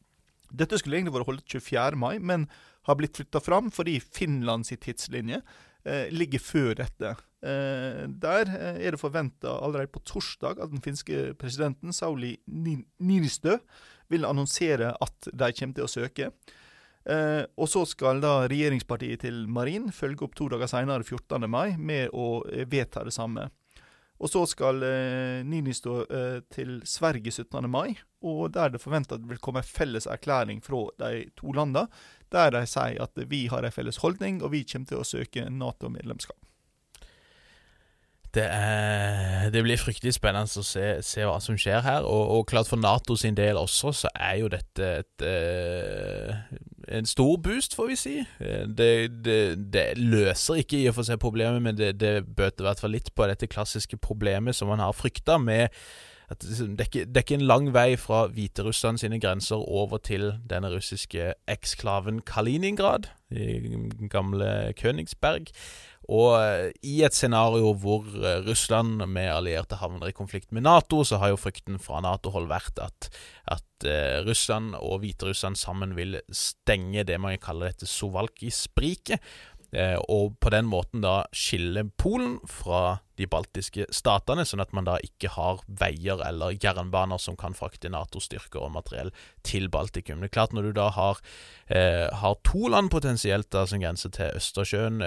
Dette skulle egentlig vært holdt 24. mai, men har blitt flytta fram fordi Finlands tidslinje eh, ligger før dette. Eh, der eh, er det forventa allerede på torsdag at den finske presidenten Sauli Ninistø vil annonsere at de kommer til å søke. Eh, og så skal da regjeringspartiet til Marin følge opp to dager senere, 14. mai, med å eh, vedta det samme. Og så skal eh, Ninistø eh, til Sverige 17. mai, og der det det vil komme en felles erklæring fra de to landene, der de sier at vi har en felles holdning, og vi kommer til å søke Nato-medlemskap. Det, det, blir fryktelig spennende å se, se hva som skjer her. Og, og, klart for NATO sin del også, så er jo dette et, et, eh, en stor boost, får vi si. Eh, det, det, det, løser ikke i og for seg problemet, men det bøter i hvert fall litt på dette klassiske problemet som man har frykta med at liksom, det, er ikke, det er ikke en lang vei fra Hviterussland sine grenser over til denne russiske eksklaven Kaliningrad, i gamle Königsberg. Og eh, i et scenario hvor eh, Russland med allierte havner i konflikt med Nato, så har jo frykten fra Nato-hold vært at, at uh, Russland og Hviterussland sammen vil stenge det man kaller dette Sovalki-spriket. Uh, og på den måten da skille Polen fra de baltiske statene, sånn at man da ikke har veier eller jernbaner som kan frakte Nato-styrker og materiell til Baltikum. Det er klart Når du da har, eh, har to land potensielt da som grenser til Østersjøen,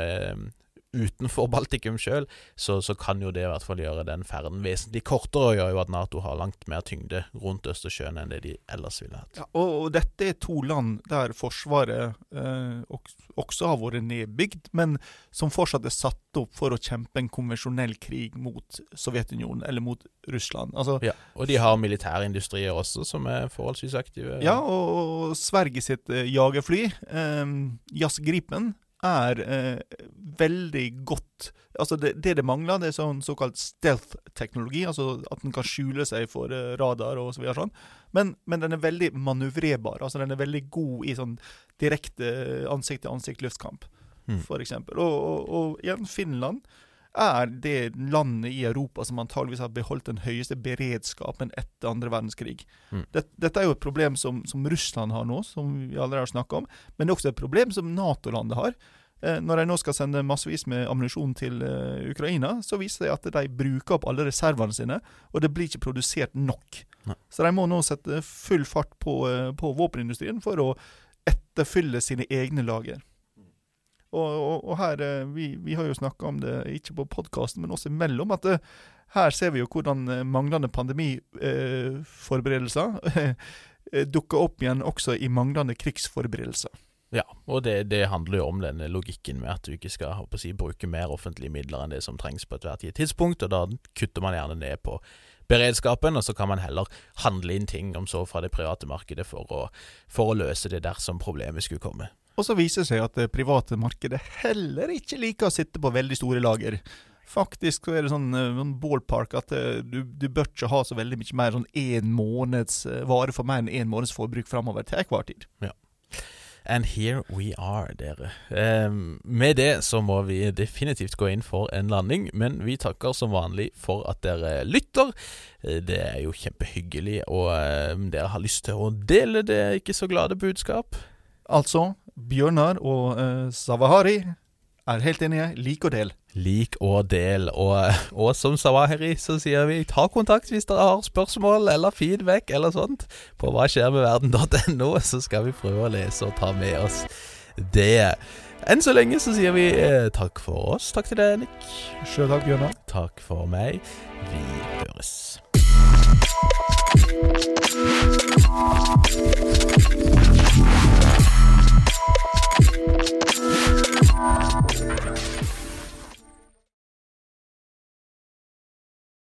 utenfor Baltikum sjøl, så, så, kan jo det i hvert fall gjøre den ferden vesentlig kortere, og gjør jo at Nato har langt mer tyngde rundt Østersjøen enn det de ellers ville hatt. Ja, og, og, dette er to land der Forsvaret eh, også har vært nedbygd, men som fortsatt er satt opp for å kjempe en konvensjonell krig mot Sovjetunionen eller mot Russland. Altså, ja, og de har militærindustrier også som er forholdsvis aktive. Ja, og, og Sverige sitt eh, jagerfly, eh, Jazz Gripen, er eh, veldig godt Altså det, det, det mangler, det er sånn såkalt stealth-teknologi. Altså at den kan skjule seg for eh, radar og så videre. sånn. Men, men, den er veldig manøvrerbar. Altså den er veldig god i sånn direkte ansikt-til-ansikt-luftkamp, mm. f.eks. Og, og, og igjen, Finland er det landet i Europa som antageligvis har beholdt den høyeste beredskapen etter andre verdenskrig. Mm. Dette, dette er jo et problem som, som, Russland har nå, som vi allerede har snakka om. Men det er også et problem som Nato-landet har. Eh, når de nå skal sende massevis med ammunisjon til eh, Ukraina, så viser det at de bruker opp alle reservene sine, og det blir ikke produsert nok. Nei. Så de må nå sette full fart på, uh, på våpenindustrien for å etterfylle sine egne lager. Og, og, og her, eh, vi, vi, har jo snakka om det, ikke på podkasten, men også imellom, at det, eh, her ser vi jo hvordan eh, manglende pandemiforberedelser *laughs* dukker opp igjen også i manglende krigsforberedelser. Ja, og det, det, handler jo om denne logikken med at du ikke skal si, bruke mer offentlige midler enn det som trengs på ethvert tidspunkt, og da kutter man gjerne ned på beredskapen, og så kan man heller handle inn ting om så fra det private markedet for å, for å løse det dersom problemet skulle komme. Og så viser det seg at det private markedet heller ikke liker å sitte på veldig store lager. Faktisk så er det sånn, eh, sånn ballpark at eh, du, du, bør ikke ha så veldig mye mer sånn én måneds eh, vare for mer enn én måneds forbruk framover til enhver tid. Ja. And here we are, dere. Eh, med det så må vi definitivt gå inn for en landing, men vi takker som vanlig for at dere lytter. Det er jo kjempehyggelig, og eh, dere har lyst til å dele det ikke så glade budskap. Altså, Bjørnar og uh, Savahari er helt enige. Lik og del. Lik og del. Og, og, som Savahari så sier vi ta kontakt hvis dere har spørsmål eller feedback eller sånt på hva skjer med verden.no, så skal vi prøve å lese og ta med oss det. Enn så lenge så sier vi eh, takk for oss. Takk til deg, Nick. Sjøl takk, Bjørnar. Takk for meg. Vi høres. you